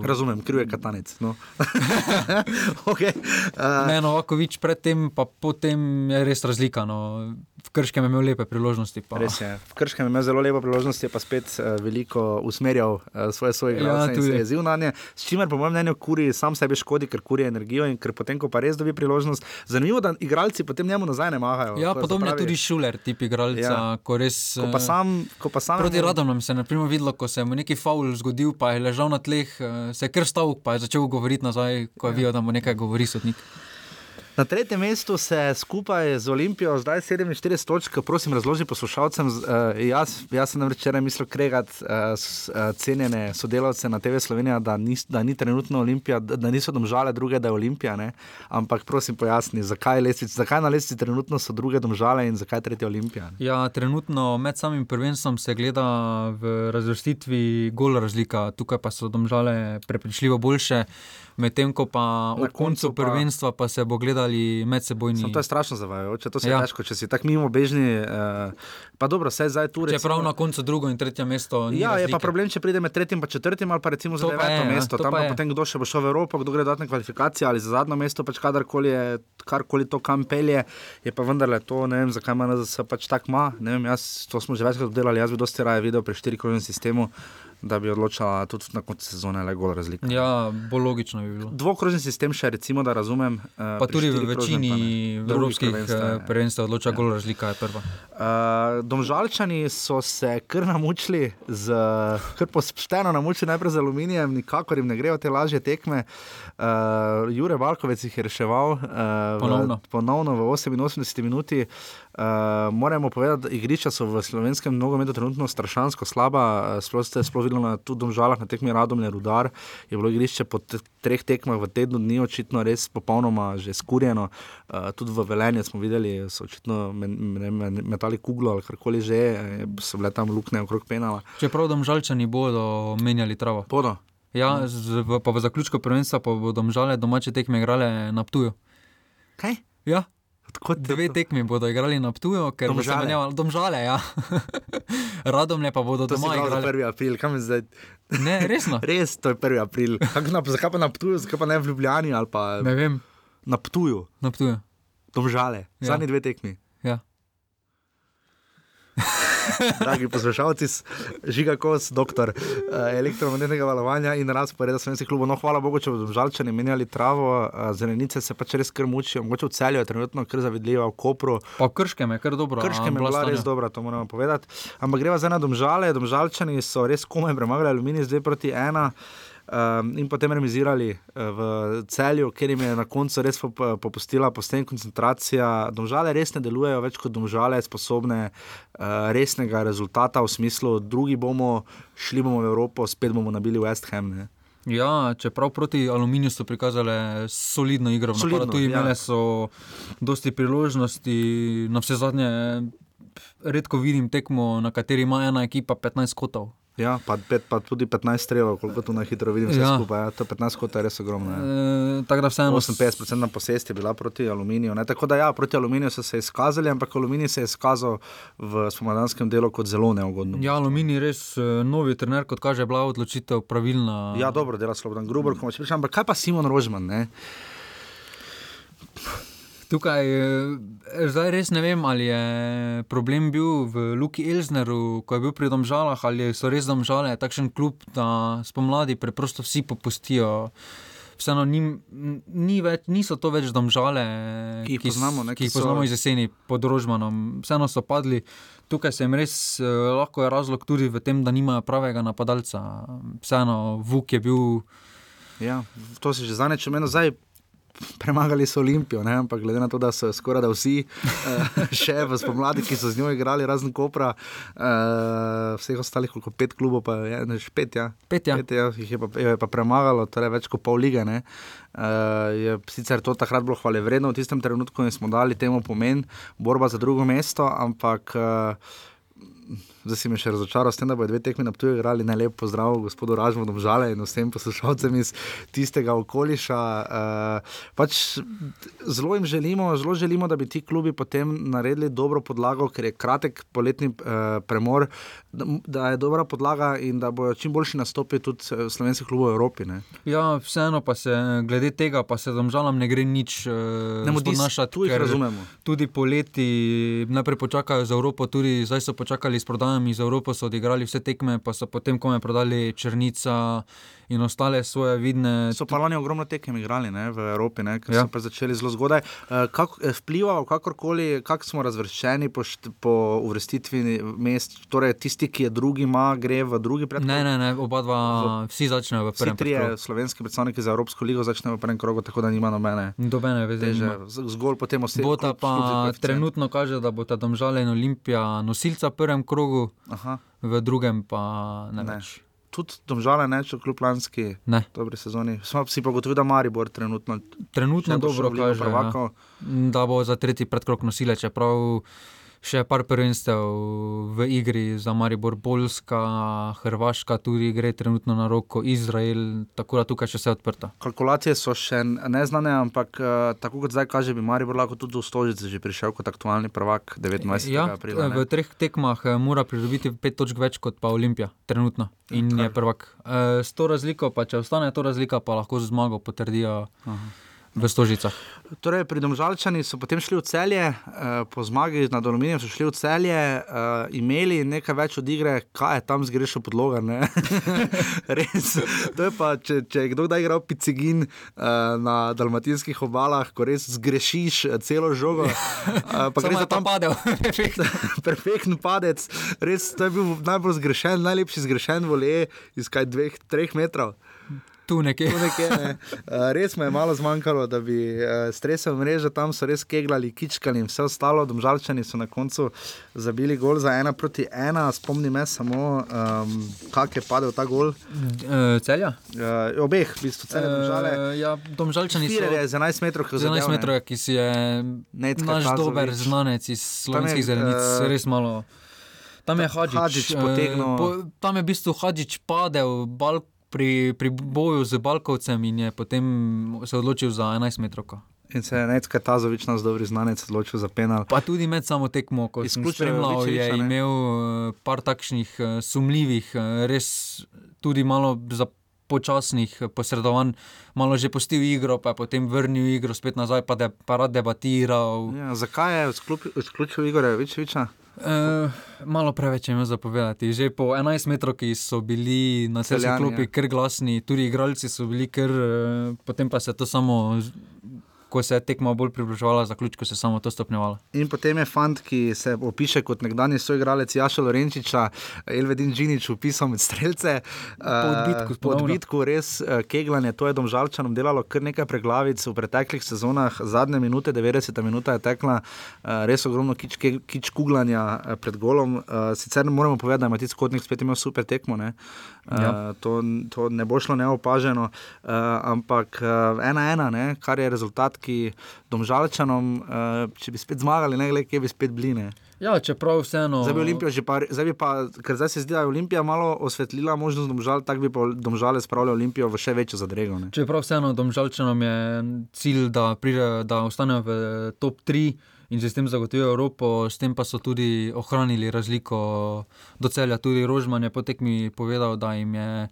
Razumem, kriv je katanec. No. okay. uh, Ne, Novakovič predtem, pa potem je res razlika. No. V Krškem je imel lepe priložnosti. Pa. Res je. V Krškem je imel zelo lepo priložnost, je pa spet uh, veliko usmerjal uh, svoje svoje Ja, igralce in tudi. se jezil na nje. S čimer, po mojem mnenju, kuri sam sebi škodi, ker kuri energijo in ker potem, ko pa res dobi priložnost, zanimivo, da igralci potem njemu nazaj ne mahajo. Ja, podobno je tudi Šuler, tip igralca, Ja. ja. ko res. Ko pa eh, sam, ko pa sam Proti Radomljam se je na primer videlo, ko se je mu neki faul zgodil, pa je ležal na tleh, eh, se je kar stavil, pa je začel govoriti nazaj, ko je videl, da mu nekaj govori sodnik. Na tretjem mestu se skupaj z Olimpijo, zdaj 47 točk, prosim, razloži poslušalcem. Uh, jaz, jaz sem namreč včeraj mislil kregati uh, s, uh, cenjene sodelavce na TV Slovenija, da ni, da ni trenutno Olimpija, da, da niso domžale druge, da je Olimpija. Ne? Ampak prosim, pojasni, zakaj, lestvic, zakaj na lestvici trenutno so druge domžale in zakaj tretja Olimpija. ne? Ja, trenutno med samim prvenstvom se gleda v razvrstitvi gol razlika, tukaj pa so domžale prepričljivo boljše, medtem ko pa Na na koncu pa- prvenstva pa se bo gledali medsebojni. Sam to je strašno zavajajoče, to se ja. Ja. težko, če si tako mimo bežni. Uh, pa dobro, vse zdaj tu reče. Čeprav na koncu drugo in tretje mesto. Ja, je pa razlike. problem, če pride med tretjim in četrtim, ali pa recimo za deveto je, ja, mesto. to Tam pa pa potem kdo še bo šel v Evropo, kdo gre dodatne kvalifikacije ali za zadnjo mesto, pač kadarkoli je, karkoli to kam pelje, je pa vendarle to, ne vem, zakaj ima se pač tako ma. Ne vem, jaz, to smo že večkrat delali, jaz bi dosti raje videl pri štirikrožnem sistemu, da bi odločala tudi na koncu sezone le gol razlika. Ja, bolj logično bi bilo. Dvokrožni sistem še recimo, da razumem. Uh, Pa tudi v večini evropskih eh, prvenstev odloča Ja. gol razlika, je prva. Uh, domžalčani so se kar namučili, z, kar pošteno namučili najprej z aluminijem, nikakor jim ne grejo te lažje tekme. Uh, Jure Valkovec jih je reševal uh, Ponovno. V, ponovno v 88 minuti. Uh, moramo povedati, da igrišča so v slovenskem nogometu trenutno strašansko slaba. Uh, sploh ste sploh videli na tudi domžalah, na tekmi Radomlje Rudar. Je bilo igrišče po te, treh tekmah v tednu dni očitno res popolnoma že skurjeno. Uh, tudi v Velenju smo videli, so očitno men- ne vem, metali kuglo ali karkoli že, eh, so bile tam luknje okrog penala. Čeprav domžalčani bodo menjali travo. Bodo. Ja, z, v, pa v zaključku prvenstva bodo domžale domače tekme igrale na Ptuju. Kaj? Ja, dve tekmi bodo igrali na Ptuju, ker bo Domžale. menjavalo domžale. Ja. Radomlje pa bodo To doma prav za igrali. 1. april, kam je zdaj? Ne, resno. Res, to je 1. april. Na, zakaj pa na Ptuju, zakaj pa ne v Ljubljani ali pa Ne vem, na Ptuju, na Ptuju. domžale, Ja. zadnji dve tekmi. Dragi poslušalci, žiga kos, doktor uh, elektromagnetnega valovanja in razporeda slovenskih klubov. No, hvala Bogu, če bodo žalčani menjali travo, uh, zelenice se pač res kar mučijo, mogoče v celju je trenutno kar zavidljiva, v Kopru. Pa krškem je kar dobro. Krške je bila Blastanja. res dobra, to moramo povedati. Ampak greva zdaj na domžale, domžalčani so res komaj premagali aluminij z 2 proti 1. Um, in potem remizirali uh, v celju, ker jim je na koncu res pop, popustila posten koncentracija. Domžale res ne delujejo več kot domžale, sposobne uh, resnega rezultata v smislu, drugi bomo, šli bomo v Evropo, spet bomo nabili West Ham. Ne. Ja, čeprav proti aluminiju so prikazali solidno igro, Solidno, napadu ja. imele so dosti priložnosti, na vse zadnje redko vidim tekmo, na kateri ima ena ekipa 15 kotov. Ja, pa, pet, pa tudi 15 strelov, koliko tu na hitro vidim, vse ja. Skupaj. Ja, to 15 kot je res ogromno. Ja. E, tako da vseeno. 58% na posest je bila proti aluminiju. Ne? Tako da ja, proti aluminiju so se izkazali, ampak aluminij se je izkazal v spomladanskem delu kot zelo neugodno. Ja, aluminij res eh, novi trener, kot kaže, bila odločitev pravilna. Ja, dobro, dela Slobodan Gruber, ko hoče ampak kaj pa Simon Rožman? Ne? Tukaj eh, zdaj res ne vem, ali je problem bil v Luki Elzneru, ko je bil pri Domžalah, ali so res Domžale takšen klub, da spomladi preprosto vsi popustijo. Vseeno ni, ni več, niso to več domžale, Ki jih poznamo, ne, ki ki jih so- poznamo iz jeseni pod Rožmanom. Vseeno so padli, tukaj se jim res eh, lahko je razlog tudi v tem, da nimajo pravega napadalca. Vseeno Vuk je bil. Ja, to si že zadnjič omenil. Zdaj premagali so Olimpijo, ne? ampak glede na to, da so skoraj da vsi uh, še v spomladi, ki so z njo igrali, razen Kopra, uh, vseh ostalih, koliko pet klubov, pa je ne, že pet, ja. Pet, ja. Pet, ja, jih je pa, je pa premagalo, torej več kot pol lige. ne. Uh, je sicer to takrat bilo hvale vredno, v tistem trenutku smo dali temu pomen, borba za drugo mesto, ampak uh, zdaj si me še razočaral s tem, da bodo dve tekmi na tuju igrali. Ne lep pozdrav gospodu Ražmu Domžale in vsem poslušalcem iz tistega okoliša. Uh, pač zelo jim želimo, zelo želimo, da bi ti klubi potem naredili dobro podlago, ker je kratek poletni uh, premor, da, da je dobra podlaga in da bojo čim boljši nastopi tudi eh, slovenskih klubov v Evropi. Ne? Ja, vseeno pa se glede tega, pa se domžalam ne gre nič uh, Ne mudi se, spodnašati, tu jih ker razumemo. Tudi poleti najprej počakajo za Evropo, tudi zdaj so počakali s prodajami za Evropo, so odigrali vse tekme, pa so potem kome prodali Črnica in ostale svoje vidne. So pa lani ogromno tekem igrali ne, v Evropi, ne, ker ja. So pa začeli zelo zgodaj. Uh, kako eh, vpliva, kakorkoli, kako smo razvrščeni po, št- po uvrstitvi mest, torej tisti, ki je drugi, ima, gre v drugi predkrog? Ne, ne, ne, oba dva, vsi začnejo v Vsi prvem trije krogu. slovenski predstavniki za Evropsko ligo začnejo v prvem krogu, tako da nima nobene Dobene veze. teže. Zgolj potem osebno. Bota pa trenutno kaže, da bo ta domžale in Olimpija nosilca v prvem krogu, Aha, v drugem pa Ne. ne. več. Tudi domžale, ne, če kljub lanski Ne. dobri sezoni. Smo si pa gotovi, da Maribor trenutno Trenutno dobro kaže, ja. prvakov. da bo za tretji predkrok nosilec, čeprav še par prvenstev v igri za Maribor, Poljska, Hrvaška tudi gre trenutno na roko, Izrael, tako da tukaj še vse odprto. Kalkulacije so še neznane, ampak uh, tako kot zdaj kaže, bi Maribor lahko tudi v Stožice že prišel kot aktualni prvak 19. Ja, aprila. v ne. treh tekmah eh, mora pridobiti pet točk več kot pa Olimpija, trenutno. In je prvak. E, s to razliko, pa če ostane to razlika, pa lahko z zmago potrdijo Aha. V Stožicah. Torej, pri Domžalčani so potem šli v celje, uh, po zmagi nad Aluminijem so šli v celje, uh, imeli nekaj več od igre, kaj je tam zgrešil podloga. res. To je pa, če, če je kdo kdaj igral picigin uh, na dalmatinskih obalah, ko res zgrešiš eh, celo žogo. Uh, pa gre za tam padel. perfekten padec, res to je bil najbolj zgrešen, najlepši zgrešen volje iz kaj dveh, treh metrov. Tu nekje. Tu nekje, ne. Uh, res me je malo zmanjkalo, da bi uh, stresel mreže, tam so res keglali, kičkali in vse ostalo. Domžalčani so na koncu zabili gol za ena proti ena. Spomni me samo, um, kak je padel ta gol. E, celja? Uh, obeh, v bistvu, cele domžale. E, ja, domžalčani so. Je z 11 metrov, ki je 11 metrov, ki si je Necka naš Tazović. dober znanec iz slovenskih je, zelenic, eh, res malo. Tam je Hadžič, Hadžić eh, potegnil- po, tam je v bistvu Hadžič padel bal, pri, pri boju z Balkovcem in je potem se odločil za 11 metrov. In se je Necka Tazovič, naš dobri znanec, odločil za penal. Pa tudi med samo tekmo, ko sem spremljal, je ne? imel eh, par takšnih eh, sumljivih, eh, res tudi malo za počasnih eh, posredovanj, malo že postil igro, pa je potem vrnil igro spet nazaj, pa je pa rad debatiral. Ja, zakaj je izključil- Igorja Vičeviča? Uh, malo preveč je imel zapovedati. Že po 11 metrov, ki so bili na Celjani, klopi ja. kar glasni, tudi igralci so bili kar, uh, potem pa se je to samo, ko se je tekma bolj približevala zaključku, se je samo to stopnjevalo. In potem je fant, ki se opiše kot nekdanji soigralec Jaša Lorenčiča, Elvedin Džinič, upisal med strelce. Po odbitku, Eh, po odbitku res eh, keglanje, to je domžalčanom delalo kar nekaj preglavic v preteklih sezonah, zadnje minute, 90 minuta je tekla, eh, res ogromno kič, kič kuglanja pred golom. Sicer ne moremo povedati, da ima ti skotnik spet imel super tekmo. Ne? Ja. Uh, to, to ne bo šlo neopaženo, uh, ampak uh, ena ena, ne, kar je rezultat, ki domžalčanom, uh, če bi spet zmagali, ne glede, kje bi spet bili. Ne. Ja, čeprav vseeno. Zdaj bi Olimpija že pa, zdaj bi pa, ker zdaj se zdi, da je Olimpija malo osvetlila možnost domžal, tako bi pa domžale spravili Olimpijo v še večjo zadrego. Ne. Čeprav vseeno domžalčanom je cilj, da, pride, da ostanejo v top 3 in se s tem zagotovijo Evropo, s tem pa so tudi ohranili razliko do celja. Tudi Rožman je po tekmi povedal, da jim je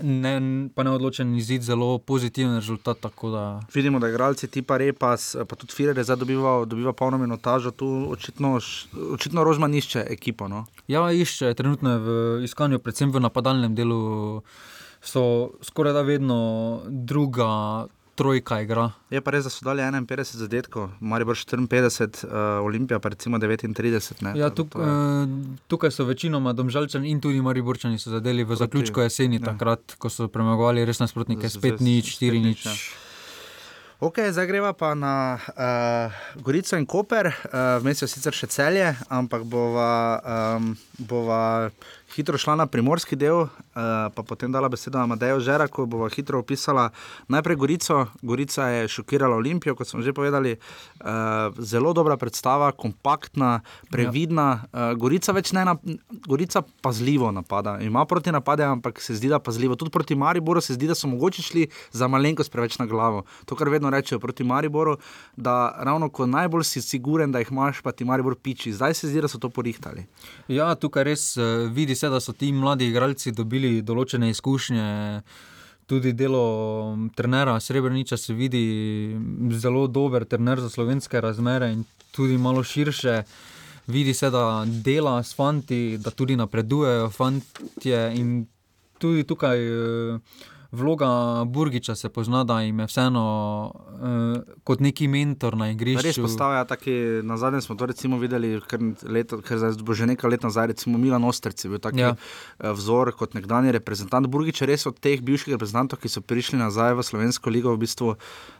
ne, pa neodločen izid zelo pozitiven rezultat. Da, Vidimo, da igralci tipa Repas, pa tudi Firer je zdaj dobival, dobiva polno minutažo, tu očitno, očitno Rožman išče ekipo. No. ja, išče, trenutno je v iskanju, predvsem v napadalnem delu, so skoraj da vedno druga trojka igra. Je pa res, da so dali 51 zadetkov, Maribor 54, uh, Olimpija pa recimo 39. Ne, Ja, tuk, je- eh, tukaj so večinoma domžalčani in tudi mariborčani so zadeli v Proti- zaključku jeseni, ja. takrat, ko so premagovali res nasprotnike, spet nič, štiri nič. ja. Ok, zdaj greva pa na uh, Gorico in Koper, uh, vmes je sicer še celje, ampak bova, um, bova hitro šla na primorski del, uh, pa potem dala besedo Amadeju Žeraku, bova hitro opisala najprej Gorico. Gorica je šokirala Olimpijo, kot smo že povedali. Uh, zelo dobra predstava, kompaktna, previdna. Uh, Gorica več ne, na, Gorica pazljivo napada. Ima proti napade, ampak se zdi, da pazljivo. Tudi proti Mariboru se zdi, da so mogoče šli za malenkost preveč na glavo. To, kar vedno rečejo proti Mariboru, da ravno ko najbolj si siguren, da jih imaš, pa ti Maribor piči. Zdaj se zdi, da so to porihtali. Ja, tukaj res uh, vidi se, da so ti mladi igralci dobili določene izkušnje. Tudi delo trenera Srebreniča se vidi zelo dober trener za slovenske razmere in tudi malo širše. Vidi se, da dela s fanti, da tudi napredujejo fantje in tudi tukaj. Uh, vloga Burgiča se pozna, da jim je vseeno uh, kot neki mentor na igrišču. Res postavlja taki, na zadnje smo to recimo videli, ker, leto, ker bo že nekaj let nazaj, recimo Milan Osterci, bil taki ja. Eh, vzor kot nekdani reprezentant. Burgič je res od teh bivših reprezentantov, ki so prišli nazaj v Slovensko ligo, v bistvu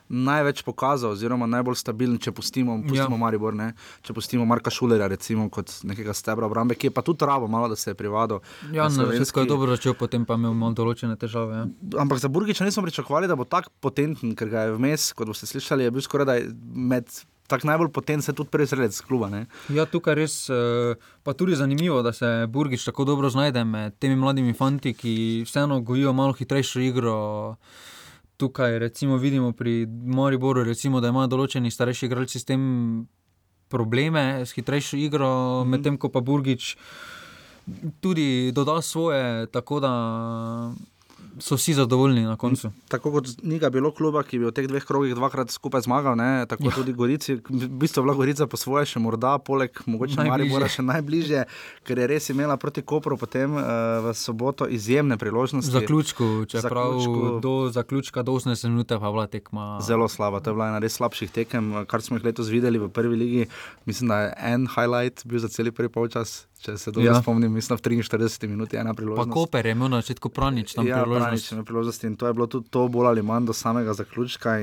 največ pokazal, oziroma najbolj stabilen, če pustimo, pustimo ja. Maribor, ne? če pustimo Marka Šulera, recimo kot nekega stebra obrambe, ki je pa tudi rabo, malo da se je privadil. Ja, na slovensko je dobro začel, potem pa imel malo določene težave. Ja. Ampak za Burgiča nismo pričakovali, da bo tako potenten, ker ga je vmes, kot boste slišali, je bil skoraj med. Tako najbolj potenten se tudi prezrec kluba. Ne? Ja, tukaj res je uh, tudi zanimivo, da se Burgič tako dobro znajde med temi mladimi fanti, ki vseeno gojijo malo hitrejšo igro. Tukaj recimo, vidimo pri Moriboru, recimo, da imajo določeni starejši igralci s tem probleme, s hitrejšo igro, mm -hmm. medtem ko pa Burgič tudi doda svoje, tako da so vsi zadovoljni na koncu. Tako kot ni bilo kluba, ki bi v teh dveh krogih dvakrat skupaj zmagal, ne? tako ja. tudi Gorici, v bistvu bila Gorica po svoje še morda, poleg mogoče Maribora še najbližje, ker je res imela proti Kopru potem uh, v soboto izjemne priložnosti. Zaključku, čeprav zaključku, do zaključka do 80 minut pa bila tekma. Zelo slaba, to je bila ena res slabših tekem, kar smo jih letos videli v prvi ligi. Mislim, da je en highlight bil za cel prvi polčas. Če se dobro ja. spomnim, mislim, v 43 minutah je ena priložnost. Pa Koper je imel na začetku pranič, tam ja, priložnost. priložnost. In to je bilo tudi to, bolj ali manj do samega zaključka.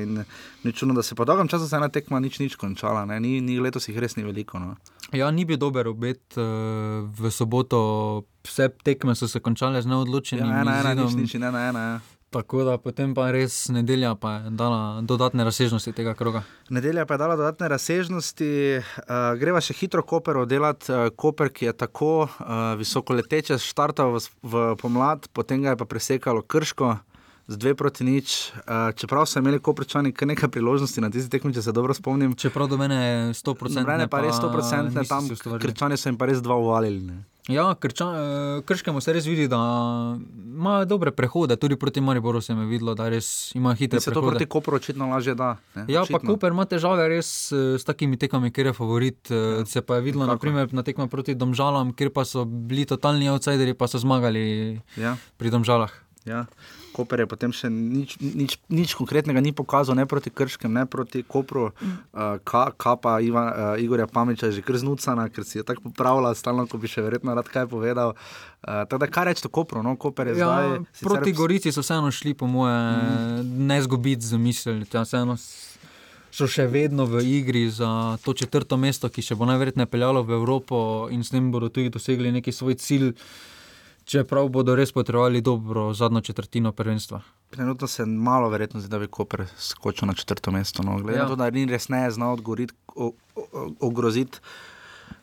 Ni čudno, da se po dolgem času ena tekma nič, nič končala. Ni, ni letos jih res ni veliko. No. Ja, ni bil dober obet uh, v soboto. Vse tekme so se končale z neodločenim. Ja, ena, ena, nič, nič, ena, ena. Ja. Tako da potem pa res nedelja pa je dala dodatne razsežnosti tega kroga. Nedelja pa je dala dodatne razsežnosti. Uh, greva še hitro Koper oddelati. Uh, Koper, ki je tako uh, visoko leteče, štartal v, v pomlad, potem ga je pa presekalo krško. Z dve proti nič, uh, čeprav so imeli koprčani kar nekaj priložnosti na tisti tekmi, če se dobro spomnim. Čeprav do mene je 100%. Ne, pa res 100%, ne, tam krčani so jim pa res dva uvalili. Ja, krča, eh, krškemu se res vidi, da ima dobre prehode, tudi proti Mariboru se je videlo, da res ima hitre prehode. Se to proti Koperu očitno lažje da. Ne? Ja, očitno. pa Koper ima težave res eh, s takimi tekami, kjer je favorit. Eh, ja. Se pa je videlo naprimer, na tekmah proti Domžalam, kjer pa so bili totalni outsideri, pa so zmagali ja. pri Domžalah. Ja. Koper je potem še nič, nič, nič konkretnega ni pokazal, ne proti Krškem, ne proti Kopru, uh, ka, ka pa Iva, uh, Igorja Pamiča že kar znucana, ker si je tako popravila, stalno, ko bi še verjetno rad kaj povedal. Uh, tako da, kaj reči to Kopru? No? Koper je ja, zdaj. Proti Gorici so vseeno šli, po moje, mm. ne zgubiti za misel. So še vedno v igri za to četrto mesto, ki še bo najverjetneje peljalo v Evropo in s tem bodo tudi dosegli neki svoj cilj. Čeprav bodo res potrebovali dobro zadnjo četrtino prvenstva. Trenutno se malo verjetno zdi, da bi Koper skočil na četrto mesto. No. Glede na ja. to, da ni res ne znal ogroziti.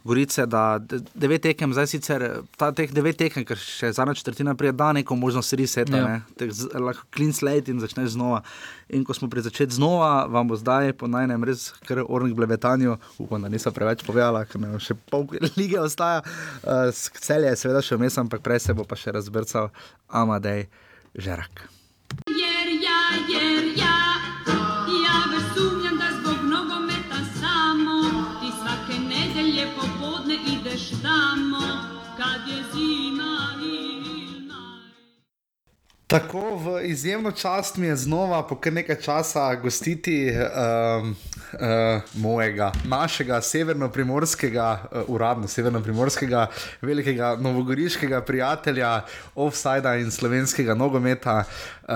Gorice, da devet tekem, zdaj sicer ta teh devet tekem, ker še zadnja četrtina prije da neko možnost reseta, ja. ne, lahko clean slate in začneš znova. In ko smo pri začetku znova, vam bo zdaj po najnem res kar ornih blebetanju, upam, da nisem preveč povedala, ker me še pol lige ostaja, uh, cel je seveda še vmes, ampak prej se bo pa še razbrcal Amadej Žerak. Jer, ja, jer, ja. Tako v izjemno čast mi je znova, po kar nekaj časa, gostiti um, uh, mojega, našega severno-primorskega, uh, uradno severno-primorskega, velikega novogoriškega prijatelja, offsajda in slovenskega nogometa, uh,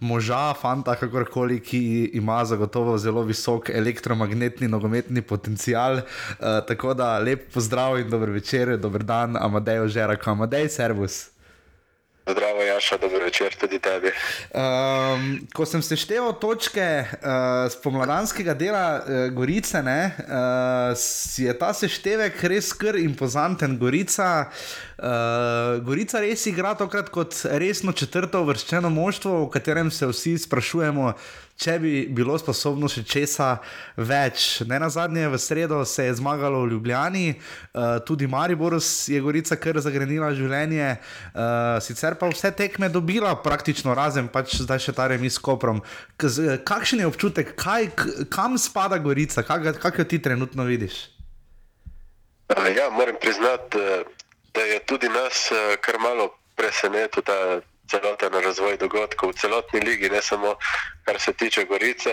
moža, fanta, kakorkoli, ki ima zagotovo zelo visok elektromagnetni nogometni potencial. Uh, tako da lep pozdrav in dober večer, dober dan, Amadej, Žerak, Amadej, servus. Zdravo, Jaša, dobro večer tudi tebi. Um, ko sem seštevil točke uh, spomladanskega dela uh, Gorice, ne, uh, je ta seštevek res kar impozanten. Gorica, uh, Gorica res igra tokrat kot resno četrto vrščeno moštvo, v katerem se vsi sprašujemo, če bi bilo sposobno še česa več. Ne na zadnje, v sredo se je zmagalo v Ljubljani, uh, tudi Maribor je Gorica kar zagrenila življenje, uh, sicer pa vse tekme dobila praktično, razen pač zdaj še ta remi s Koprom. Kakšen je občutek, kaj, kam spada Gorica, kako jo ti trenutno vidiš? Ja, moram priznati, da je tudi nas kar malo presenetil ta celoten razvoj dogodkov v celotni ligi, ne samo kar se tiče Gorice.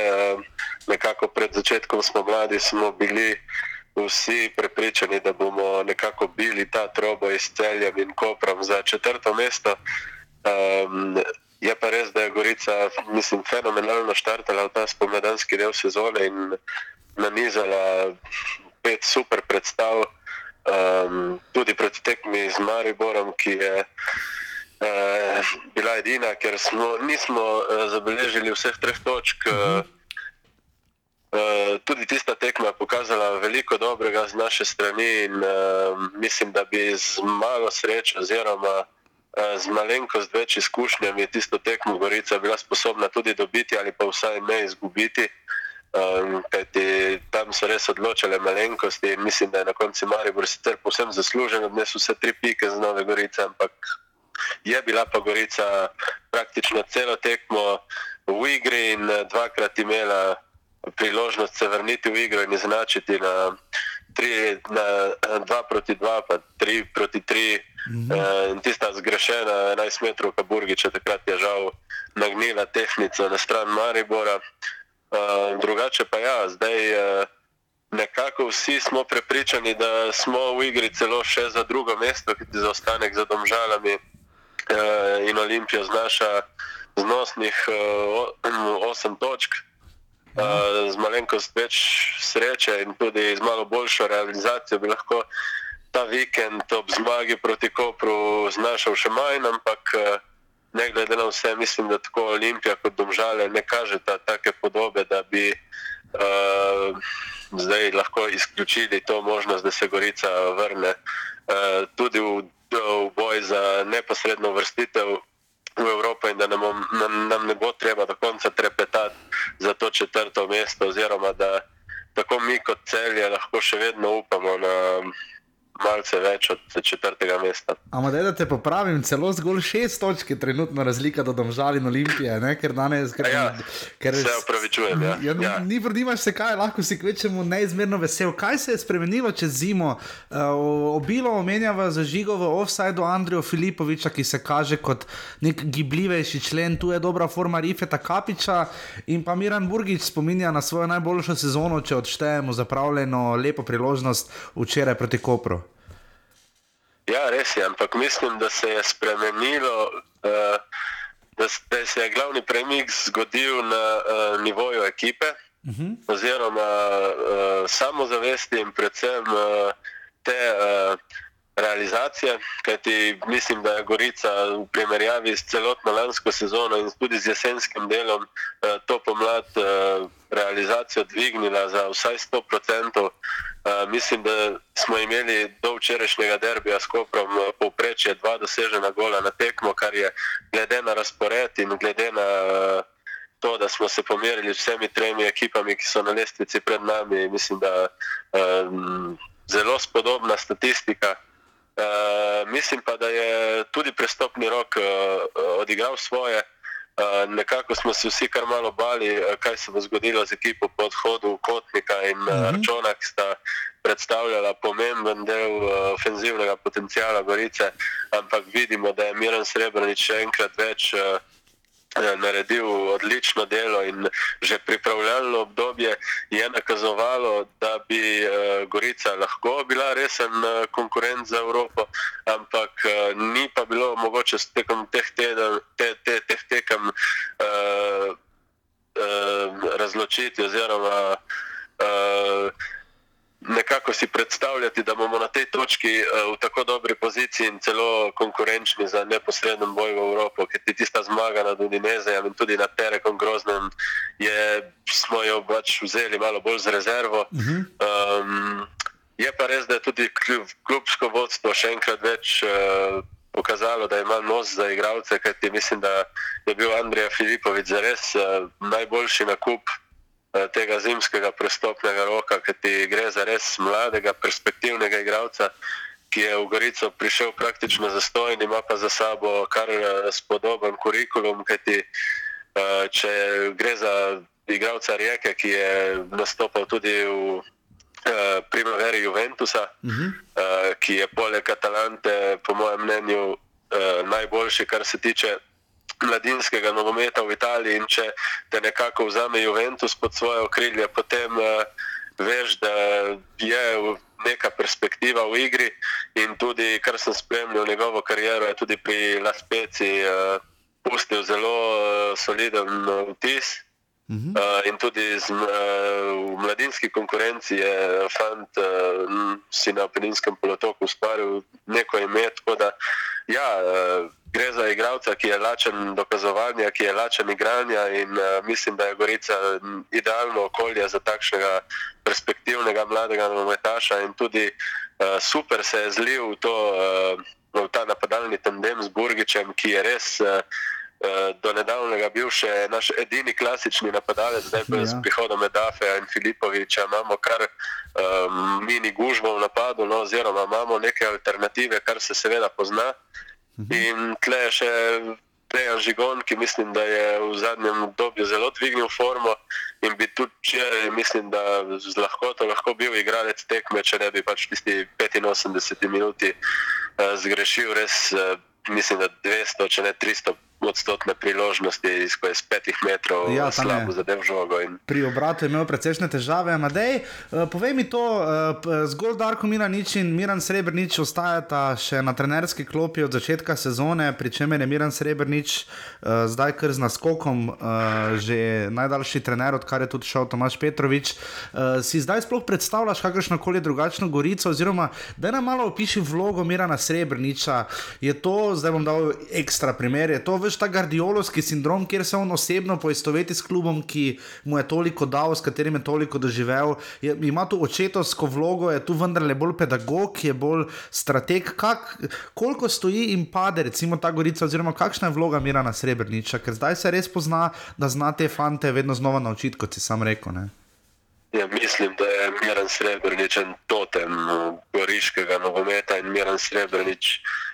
Nekako pred začetkom smo mladi, smo bili vsi prepričani, da bomo nekako bili ta trobo iz celja in koprom za četrto mesto. Um, je pa res, da je Gorica, mislim, fenomenalno štartala v ta spomladanski del sezone in nanizala pet super predstav, um, tudi pred tekmi z Mariborom, ki je uh, bila edina, ker smo, nismo uh, zabeležili vseh treh točk. Uh, uh, tudi tista tekma je pokazala veliko dobrega z naše strani in uh, mislim, da bi z malo sreče oziroma uh, z malenkost več izkušnjami tisto tekmo Gorica bila sposobna tudi dobiti ali pa vsaj ne izgubiti. Um, kajti tam so res odločile malenkosti in mislim, da je na koncu Maribor sicer povsem zaslužen, so vse tri pike z Nove Gorice, ampak je bila pa Gorica praktično celo tekmo v igri in eh, dvakrat imela priložnost se vrniti v igro in izenačiti na 2 proti 2, pa 3 proti 3. Mm -hmm. In tista zgrešena 11 metrov, ki Burgič takrat je žal nagnila tehniko na stran Maribora. Uh, drugače pa ja, zdaj uh, nekako vsi smo prepričani, da smo v igri celo še za drugo mesto, ki je zaostanek za domžalami. Eh, in Olimpija znaša znosnih 8 uh, točk, uh, z malenkost več sreče in tudi z malo boljšo realizacijo bi lahko ta vikend ob zmagi proti Kopru znašal še manj, ampak uh, ne glede na vse, mislim, da tako Olimpija kot Domžale ne kažeta take podobe, da bi uh, zdaj lahko izključili to možnost, da se Gorica vrne uh, tudi v v boj za neposredno vrstitev v Evropo in da nam, nam, nam ne bo treba do konca trepetati za to četrto mesto, oziroma da tako mi kot celje lahko še vedno upamo na malce več od četrtega mesta. Ampak da te popravim, celo zgolj šest točk je trenutno razlika do domžal in olimpije, ne? ker danes gre ja, ker se upravičujem. Ja. Ja, ja. Ni vrdimaš se kaj, lahko si kvečemu neizmerno vesel. Kaj se je spremenilo čez zimo? Uh, obilo omenjava za žigo v offsajdu Andreja Filipoviča, ki se kaže kot nek gibljivejši člen, tu je dobra forma Rifeta Kapiča in pa Miran Burgič spominja na svojo najboljšo sezono, če odštejemo zapravljeno lepo priložnost včeraj proti Kopru. Ja, res je, ampak mislim, da se je spremenilo, uh, da, da se je glavni premik zgodil na uh, nivoju ekipe, uh mhm. -huh. oziroma uh, samozavesti in predvsem uh, te uh, realizacije. Kajti mislim, da je Gorica v primerjavi s celotno lansko sezono in tudi z jesenskim delom uh, to pomlad uh, realizacijo dvignila za vsaj 100%. Uh, mislim, da smo imeli do včerajšnjega derbija s Koprom povprečje dva dosežena gola na tekmo, kar je glede na razpored in glede na uh, to, da smo se pomerili z vsemi tremi ekipami, ki so na lestvici pred nami, mislim, da um, zelo spodobna statistika. Uh, mislim pa, da je tudi prestopni rok uh, odigral svoje. Uh, nekako smo se vsi kar malo bali, kaj se bo zgodilo z ekipo po odhodu Kotnika in uh, mhm. Računa, ki sta predstavljala pomemben del uh, ofenzivnega potencijala Gorice, ampak vidimo, da je Miren Srebrenic še enkrat več. Uh, naredil odlično delo in že pripravljalno obdobje je nakazovalo, da bi Gorica lahko bila resen konkurent za Evropo, ampak ni pa bilo mogoče s tekom teh, teden, te, te, teh tekem razločiti oziroma uh, nekako si predstavljati, da bomo na tej točki uh, v tako dobri poziciji in celo konkurenčni za neposreden boj v Evropo, ker ti tista zmaga nad Udinezejem in tudi nad Terekom Groznem, je, smo jo pač vzeli malo bolj z rezervo. Uh -huh. um, je pa res, da je tudi klubsko vodstvo še enkrat več. Uh, Pokazalo, da ima nos za igralce, kajti mislim, da je bil Andrej Filipovič za res uh, najboljši nakup uh, Eh, tega zimskega prestopnega roka, ki ti gre za res mladega, perspektivnega igralca, ki je v Gorico prišel praktično za stojn, ima pa za sabo kar eh, spodoben kurikulum, kajti eh, če gre za igralca Rijeke, ki je nastopal tudi v primaveri Juventusa, uh -huh. ki je poleg Atalante, po mojem mnenju, najboljši, kar se tiče mladinskega nogometa v Italiji in če te nekako vzame Juventus pod svoje okrilje, potem uh, veš, da je neka perspektiva v igri in tudi, kar sem spremljal njegovo kariero, je tudi pri Laspeci uh, pustil zelo uh, soliden vtis. Uh -huh. uh, in tudi z, uh, v mladinski konkurenci je fant uh, si na Peninskem polotoku ustvaril neko ime. Da, ja, uh, gre za igralca, ki je lačen dokazovanja, ki je lačen igranja in uh, mislim, da je Gorica idealno okolje za takšnega perspektivnega mladega nometaša in tudi uh, super se je zlil v, to, uh, v ta napadalni tandem z Burgičem, ki je res. Uh, Do nedavnega bil še naš edini klasični napadalec, zdaj pa ja. s prihodom Medafeja in Filipoviča imamo kar um, mini gužvo v napadu, no, oziroma imamo neke alternative, kar se seveda pozna. Mhm. In tle je še Dejan Žigon, ki mislim, da je v zadnjem obdobju zelo dvignil formo in bi tudi včeraj, mislim, da z lahkoto lahko bil igralec tekme, če ne bi pač tisti 85 minuti uh, zgrešil res, uh, mislim, da 200, če ne 300 odstotne priložnosti iz, iz petih metrov, ja, slabo zadev žogo. In... Pri obratu je imel precejšnje težave. Amadej, uh, povej mi to, uh, zgolj Darko Miranič in Miran Srebrnič ostajata še na trenerski klopi od začetka sezone, pri čemer je Miran Srebrnič uh, zdaj kar z naskokom, že najdaljši trener, odkar je tudi šel Tomaš Petrovič. Si zdaj sploh predstavljaš kakršno koli drugačno gorico, oziroma da nam malo opiši vlogo Mirana Srebrniča? Je to, zdaj bom dal ekstra primer, je to v veš ta gardiolovski sindrom, kjer se on osebno poistoveti s klubom, ki mu je toliko dal, s katerim je toliko doživel. Je, ima tu očetovsko vlogo, je tu vendarle bolj pedagog, je bolj strateg. Kak, koliko stoji in pade, recimo ta gorica, oziroma kakšna je vloga Mirana Srebrniča, ker zdaj se res pozna, da zna te fante vedno znova naučiti, kot si sam rekel. Ne? Ja, mislim, da je Miren Srebrenic totem goriškega nogometa in Miren Srebrenic v,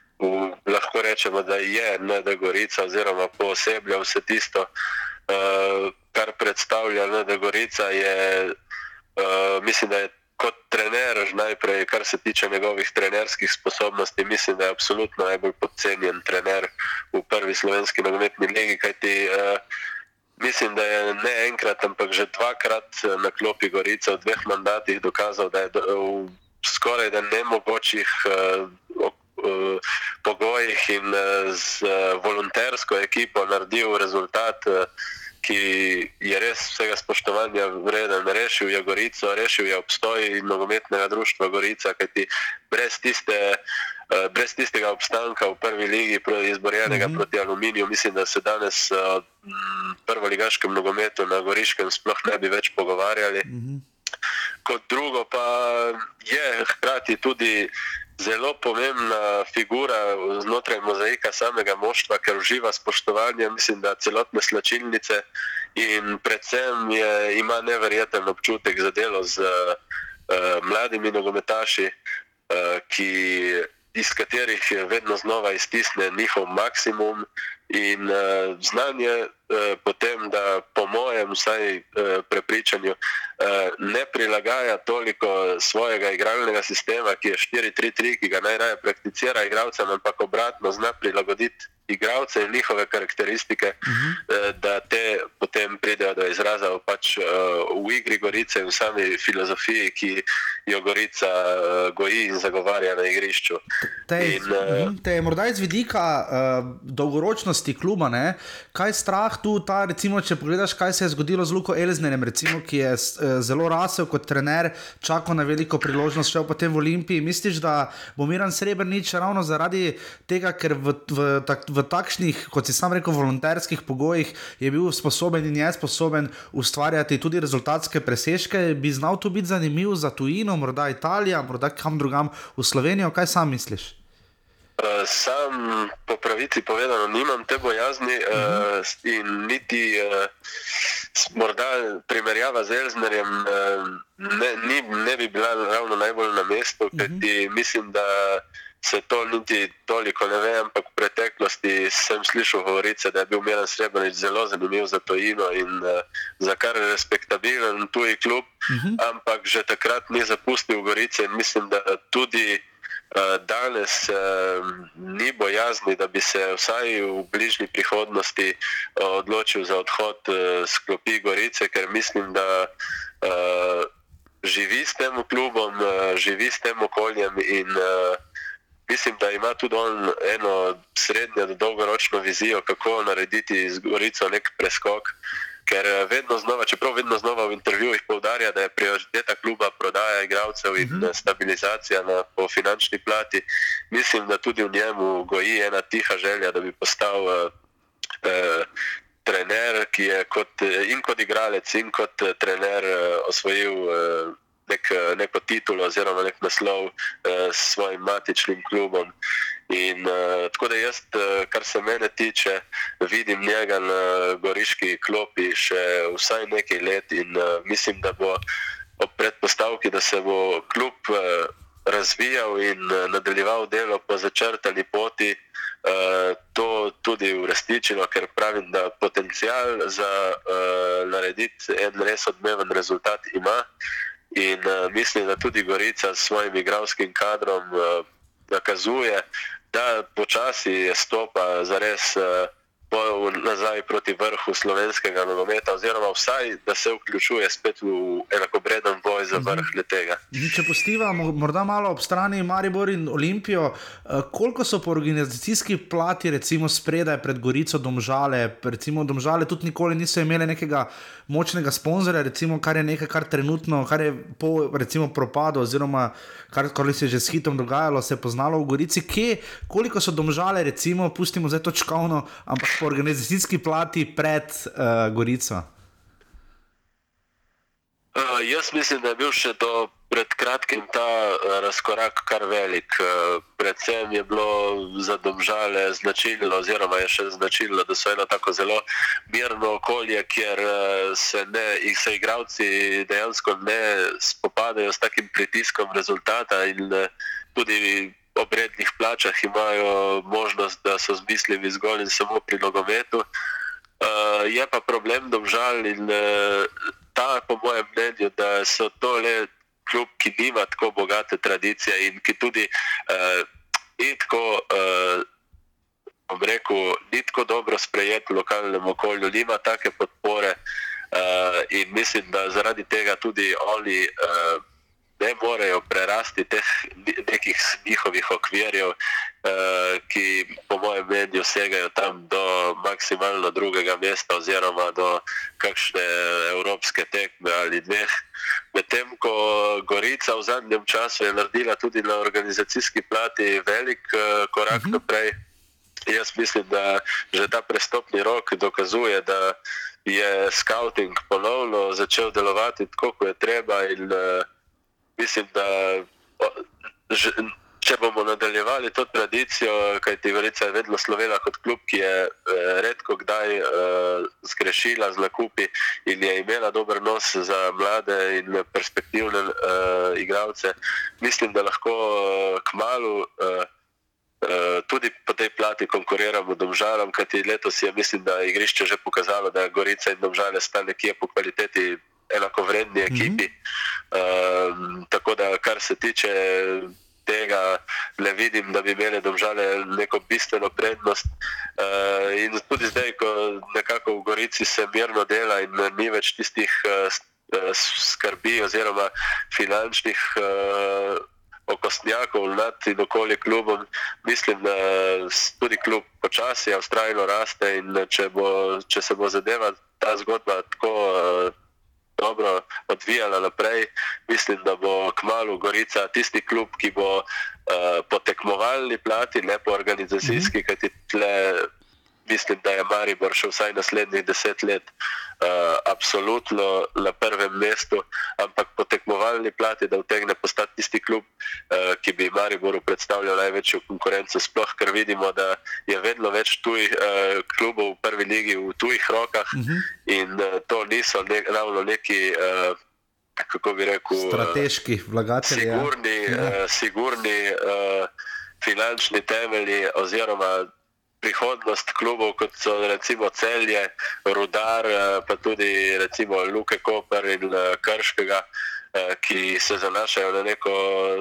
lahko rečemo, da je ND Gorica oziroma pooseblja vse tisto, uh, kar predstavlja ND Gorica. Je, uh, mislim, da je kot trener, najprej, kar se tiče njegovih trenerskih sposobnosti, mislim, da je absolutno najbolj podcenjen trener v prvi slovenski nogometni legi. Kajti, uh, Mislim, da je ne enkrat, ampak že dvakrat na klopi Gorica v dveh mandatih dokazal, da je v skoraj nemogočih uh, uh, pogojih in uh, z uh, volontersko ekipo naredil rezultat, uh, ki je res vsega spoštovanja vreden. Rešil je Gorico, rešil je obstoj nogometnega društva Gorica, kajti brez tiste. Brez tistega obstanka v prvi ligi, izborjenega mm -hmm. proti Aluminiju, mislim, da se danes v prvo ligaškem nogometu na Goriškem sploh ne bi več pogovarjali. Mm -hmm. Kot drugo, pa je hkrati tudi zelo pomembna figura znotraj mozaika samega moštva, ker uživa spoštovanje, mislim, da celotne slačilnice in predvsem je, ima neverjeten občutek za delo z uh, mladimi nogometaši, uh, ki, iz katerih vedno znova iztisne njihov maksimum. In uh, znanje uh, potem, da po mojem vsaj uh, prepričanju uh, ne prilagaja toliko svojega igralnega sistema, ki je 4-3-3, ki ga najraje prakticira igralcem, ampak obratno zna prilagoditi igralce in njihove karakteristike, uh -huh. da te potem pridejo do izraza pač, uh, v igri Gorice in v sami filozofiji, ki jo Gorica uh, goji in zagovarja na igrišču. Te, in, uh, te je morda iz vidika uh, dolgoročnosti kluba, ne? kaj je strah tu, ta, recimo, če pogledaš, kaj se je zgodilo z Luko Elznerjem, recimo, ki je uh, zelo rasel kot trener, čakal na veliko priložnost, šel potem v Olimpiji. Misliš, da bo Miran Srebrenic ravno zaradi tega, ker v, v, v, v takšnih, kot si sam rekel, volonterskih pogojih je bil sposoben in je sposoben ustvarjati tudi rezultatske presežke, bi znal to biti zanimiv za tujino, morda Italijo, morda kam drugam v Slovenijo. Kaj sam misliš? Uh, sam, po pravici povedano, nimam te bojazni uh -huh. uh, in niti uh, morda primerjava z Elznerjem uh, ne, ni, ne bi bila ravno najbolj na mestu, uh -huh. kajti mislim, da se to niti toliko ne ve, ampak v preteklosti sem slišal govorice, da je bil Miren Srebrenic zelo zanimiv za tojino in uh, za kar respektabilen tuji klub, uh mhm. -huh. ampak že takrat ni zapustil Gorice in mislim, da tudi uh, danes uh, ni bojazni, da bi se vsaj v bližnji prihodnosti uh, odločil za odhod uh, z klopi Gorice, ker mislim, da uh, živi s tem klubom, uh, živi s tem okoljem in uh, mislim, da ima tudi on eno srednjo, dolgoročno vizijo, kako narediti z Gorico nek preskok. Ker eh, vedno znova, čeprav vedno znova v intervjujih poudarja, da je prioriteta kluba prodaja igralcev in mhm. -huh. stabilizacija na finančni plati, mislim, da tudi v njemu goji ena tiha želja, da bi postal uh, uh, trener, ki je kot, in kot igralec, in kot trener uh, osvojil. Uh, nek, neko titulo oziroma nek naslov uh, s svojim matičnim klubom. In, uh, tako da jaz, uh, kar se mene tiče, vidim njega na goriški klopi še vsaj nekaj let in uh, mislim, da bo ob predpostavki, da se bo klub uh, razvijal in uh, nadaljeval delo po začrtani poti. Uh, to tudi uresničilo, ker pravim, da potencial za uh, narediti en res odmeven rezultat ima. Uh, In uh, mislim, da tudi Gorica s svojim igralskim kadrom uh, nakazuje, da počasi stopa za res. Uh, nazaj proti vrhu slovenskega nogometa, oziroma vsaj, da se vključuje spet v enakobreden boj za vrh mhm. tega. Če postiva morda malo ob strani Maribor in Olimpijo, eh, koliko so po organizacijski plati, recimo spredaj pred Gorico, domžale, recimo domžale tudi nikoli niso imeli nekega močnega sponzorja, recimo kar je nekaj, kar trenutno, kar je po recimo propadu, oziroma kar, kar se je že s hitom dogajalo, se je poznalo v Gorici, kje, koliko so domžale, recimo, pustimo zdaj točkovno, ampak po organizacijski plati pred uh, Gorico? Uh, jaz mislim, da je bil še do pred kratkim ta uh, razkorak kar velik. Uh, predvsem je bilo za domžale značilno, oziroma je še značilno, da so eno tako zelo mirno okolje, kjer se, ne, se igravci dejansko ne spopadajo s takim pritiskom rezultata in tudi ob rednih plačah imajo možnost, da so zmislili zgolj in samo pri nogometu. Uh, je pa problem, da žal in uh, ta, po mojem mnenju, da so to le kljub, ki nima tako bogate tradicije in ki tudi uh, ni tako. Uh, Rekel, ni tako dobro sprejet v lokalnem okolju, nima take podpore, uh, in mislim, da zaradi tega tudi oni uh, ne morejo prerasti teh nekih njihovih okvirjev, uh, ki po mojem mnenju segajo tam do maksimalno drugega mesta oziroma do kakšne evropske tekme ali dveh. Medtem ko Gorica v zadnjem času je naredila tudi na organizacijski plati velik uh, korak mhm. naprej. Jaz mislim, da že ta prestopni rok dokazuje, da je scouting ponovno začel delovati tako, kot je treba. In, uh, mislim, da že, če bomo nadaljevali to tradicijo, kajti Gorica je vedno slovela kot klub, ki je eh, redko kdaj eh, zgrešila z nakupi in je imela dober nos za mlade in perspektivne eh, igralce, mislim, da lahko eh, k malu. Uh, tudi po tej plati konkuriramo domžalam, kajti letos je, mislim, da je igrišče že pokazalo, da Gorica in domžale sta nekje po kvaliteti enakovredni ekipi. Mm -hmm. uh, tako da, kar se tiče tega, ne vidim, da bi imeli domžale neko bistveno prednost. Uh, in tudi zdaj, ko nekako v Gorici se mirno dela in ni več tistih uh, skrbi oziroma finančnih. Uh, okostnjakov nad in okoli klubom. Mislim, da tudi klub počasi, a vztrajno raste in če, bo, če se bo zadeva ta zgodba tako uh, dobro odvijala naprej, mislim, da bo kmalo Gorica tisti klub, ki bo uh, po tekmovalni plati, ne po organizacijski, mm -hmm. kajti tle mislim, da je Maribor še vsaj naslednjih deset let uh, absolutno na prvem mestu, ampak po tekmovalni plati, da vtegne postati tisti klub, uh, ki bi Mariboru predstavljal največjo konkurenco, sploh ker vidimo, da je vedno več tujih uh, klubov v prvi ligi v tujih rokah uh mhm. -huh. in uh, to niso ne, ravno neki. Uh, Kako bi rekel, strateški vlagatelji. Ja. Sigurni, ja. uh, sigurni uh, finančni temelji, oziroma prihodnost klubov, kot so recimo Celje, Rudar, eh, pa tudi recimo Luke Koper in eh, Krškega, eh, ki se zanašajo na neko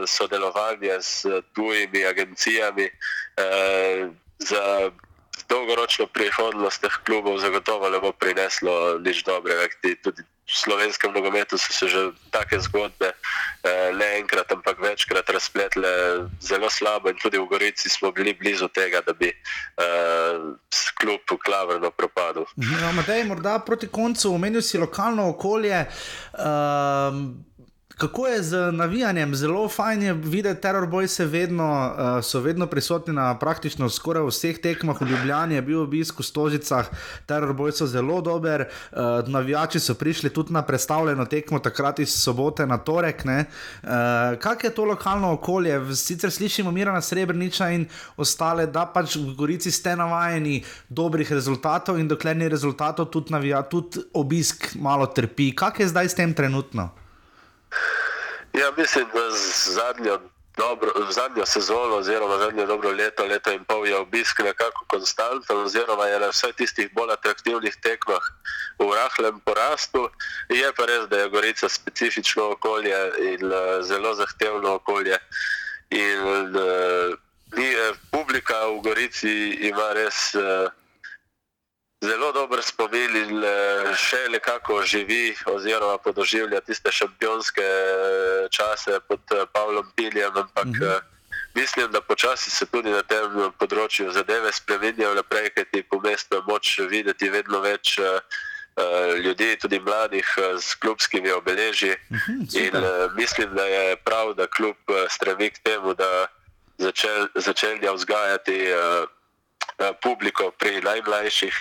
sodelovanje s tujimi agencijami. Za dolgoročno prihodnost teh klubov zagotovo ne bo prineslo nič dobrega, tudi v slovenskem nogometu so se že take zgodbe eh, ne enkrat, ampak večkrat razpletle zelo slabo in tudi v Gorici smo bili blizu tega, da bi eh, klub klavrno propadel. Ja, Matej, morda proti koncu omenil si lokalno okolje. Um... Kako je z navijanjem? Zelo fajn je videti, teror boj se vedno, uh, so vedno prisotni na praktično skoraj vseh tekmah. V Ljubljani je bil obisk v Stožicah, teror boj so zelo dober. Uh, navijači so prišli tudi na predstavljeno tekmo, takrat iz sobote na torek. Uh, Kak je to lokalno okolje? Sicer slišimo Mirana Srebrniča in ostale, da pač v Gorici ste navajeni dobrih rezultatov in dokler ni rezultatov, tudi, navija, tudi obisk malo trpi. Kak je zdaj s tem trenutno? Ja, mislim, da zadnjo, dobro, zadnjo sezono, oziroma zadnjo dobro leto, leto in pol je obisk nekako konstanten, oziroma je na vseh tistih bolj atraktivnih tekmah v rahlem porastu. Je pa res, da je Gorica specifično okolje in uh, zelo zahtevno okolje. In, uh, ni, uh, publika v Gorici ima res. Uh, zelo dober spomin in še nekako živi, oziroma podoživlja tiste šampionske eh, čase pod eh, Pavlom Piljem. Ampak uh mhm. eh, -huh. mislim, da počasi se tudi na tem področju zadeve spremenjajo naprej, ker ti po mestu je moč videti vedno več. Ljudi, tudi mladih, s klubskimi obeležji. Uh mhm, -huh, in uh, mislim, da je prav, da klub stremi k temu, da začel, začelja vzgajati uh, publiko pri najmlajših.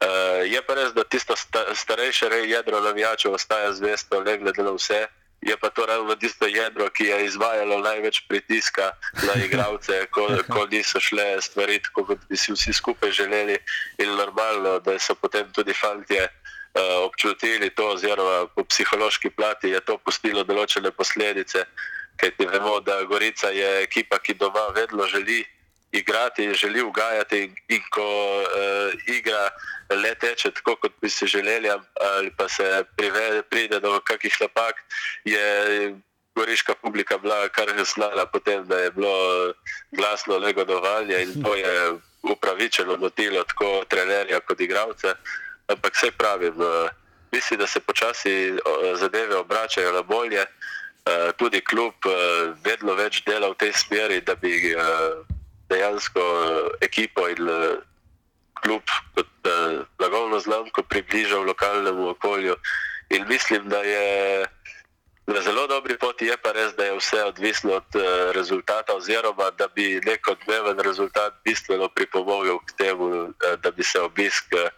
Uh, je pa res, da tisto sta, starejše jedro navijačev ostaja zvesto, ne glede na vse. Je pa to ravno tisto jedro, ki je izvajalo največ pritiska na igralce, ko, ko niso šle stvari tako, kot bi si vsi skupaj želeli. In normalno, da so potem tudi fantje uh, občutili to, oziroma po psihološki plati je to pustilo določene posledice. Ker ti vemo, da Gorica je ekipa, ki doma vedno želi igrati, želi ugajati in ko uh, igra le teče tako, kot bi si želeli, ali pa se privede, pride do kakih napak, je goriška publika bila kar znala potem, da je bilo glasno negodovanje in to je upravičeno motilo tako trenerja kot igralce. Ampak vse pravim, mislim, da se počasi zadeve obračajo na bolje. Uh, tudi klub uh, vedno več dela v tej smeri, da bi dejansko eh, ekipo in uh, klub kot uh, blagovno znamko približal lokalnemu okolju. In mislim, da je na zelo dobri poti, je pa res, da je vse odvisno od uh, rezultata, oziroma da bi nek odmeven rezultat bistveno pripomogel k temu, uh, da bi se obisk. Uh,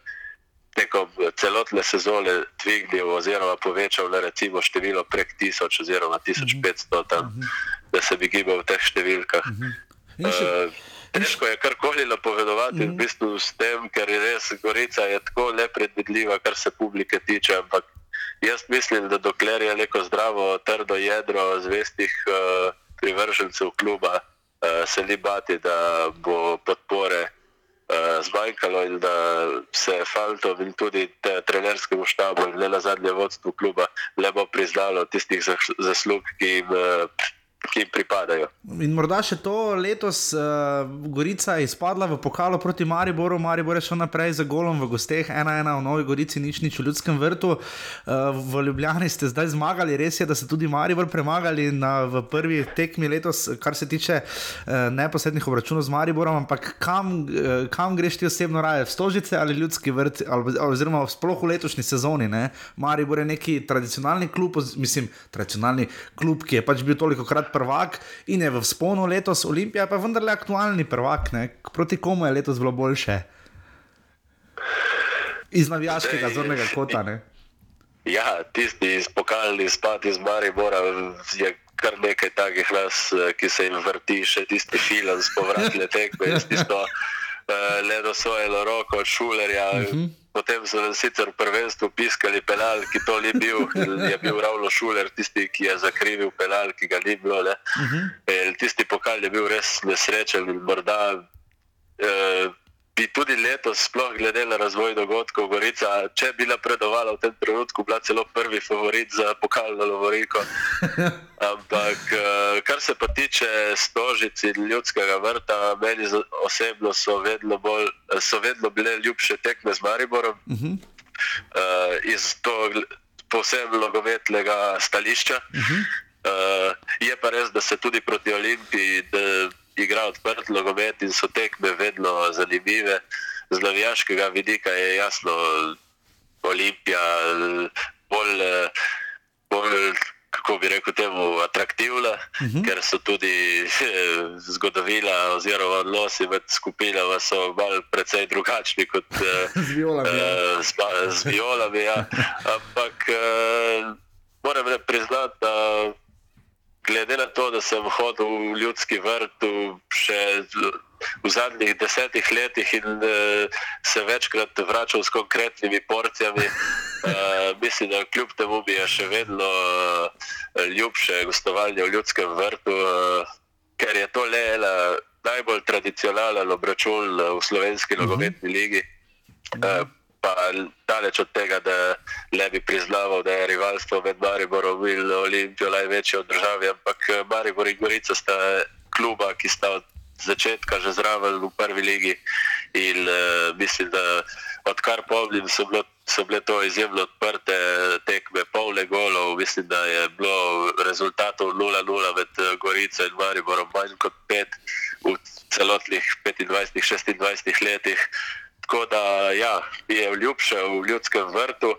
Tekom celotne sezone dvignil, oziroma povečal na recimo število prek 1000, oziroma 1500, tam, mhm. da se bi gibal v teh številkah. Mhm. Še... Uh, težko je karkoli napovedovati, mm v bistvu s tem, ker je res Gorica je tako nepredvidljiva, kar se publike tiče. Ampak jaz mislim, da dokler je neko zdravo, trdo jedro zvestih uh, privržencev kluba, uh, se ni bati, da bo podpore uh, zmanjkalo in da se fantom in tudi trenerskemu štabu in ne na zadnje vodstvu kluba ne bo priznalo tistih zas- zaslug, ki jim, uh, ki jim pripadajo. In morda še to letos uh, Gorica je izpadla v pokalu proti Mariboru, Maribor je šel naprej za golom v gosteh, ena ena v Novi Gorici, nič nič v Ljudskem vrtu. Uh, v Ljubljani ste zdaj zmagali, res je, da ste tudi Maribor premagali na, v prvi tekmi letos, kar se tiče uh, neposrednih obračunov z Mariborom, ampak kam, uh, kam greš ti osebno raje, v Stožice ali Ljudski vrt, ali, oziroma sploh v letošnji sezoni. Ne? Maribor je neki tradicionalni klub, mislim, tradicionalni klub, ki je pač bil toliko krat prvak in je v sponu letos, Olimpija pa je vendarle aktualni prvak, ne? proti komu je letos bilo boljše. Iz navijaškega zornega kota. Ne? Ja, tisti izpokalni spad iz Maribora je kar nekaj takih nas, eh, ki se jim vrti, še tisti film s povratne tekme, tisto uh, ledosojeno roko od šulerja. Uh -huh. Potem so nam sicer v prvenstvu piskali penal, ki to ni bil, je bil ravno šuler, tisti, ki je zakrivil penal, ki ga ni bilo. Uh -huh. Tisti pokal je bil res nesrečen in morda eh, bi tudi letos, sploh glede na razvoj dogodkov, Gorica, če bi napredovala v tem trenutku, bila celo prvi favorit za pokalno Lovoriko. Ampak, eh, kar se pa tiče stožic in ljudskega vrta, meni osebno so vedno, bolj, so vedno bile ljubše tekme z Mariborom. Uh -huh. uh, iz to povsem nogometnega stališča. Uh -huh. uh, je pa res, da se tudi proti Olimpiji da, igra odprt nogomet in so tekme vedno zanimive. Z navijaškega vidika je jasno, Olimpija bolj, bolj kako bi rekel, temu atraktivna, uh -huh. ker so tudi eh, zgodovina oziroma odnosi med skupinami so malo precej drugačni kot eh, Z violami, ja. eh, z, z violami. Ja. Ampak eh, moram priznati, da glede na to, da sem hodil v ljudski vrt še v zadnjih desetih letih in uh, se večkrat vračal s konkretnimi porcijami, uh, mislim, da kljub temu mi je še vedno uh, ljubše gostovanje v ljudskem vrtu, uh, ker je to le ena najbolj tradicionalen obračun uh, v slovenski nogometni ligi. Uh, pa daleč od tega, da ne bi priznaval, da je rivalstvo med Mariborom in Olimpijo največje v državi, ampak eh, Maribor in Gorica sta kluba, ki sta od začetka že zraven v prvi ligi in uh, mislim, da odkar pomnim, so, bilo, so bile to izjemno odprte tekme, polne golov, mislim, da je bilo rezultatov 0-0 med eh, Gorico in Mariborom manj kot pet v celotnih 25-26 letih. Tako da ja, je ljubše v ljudskem vrtu.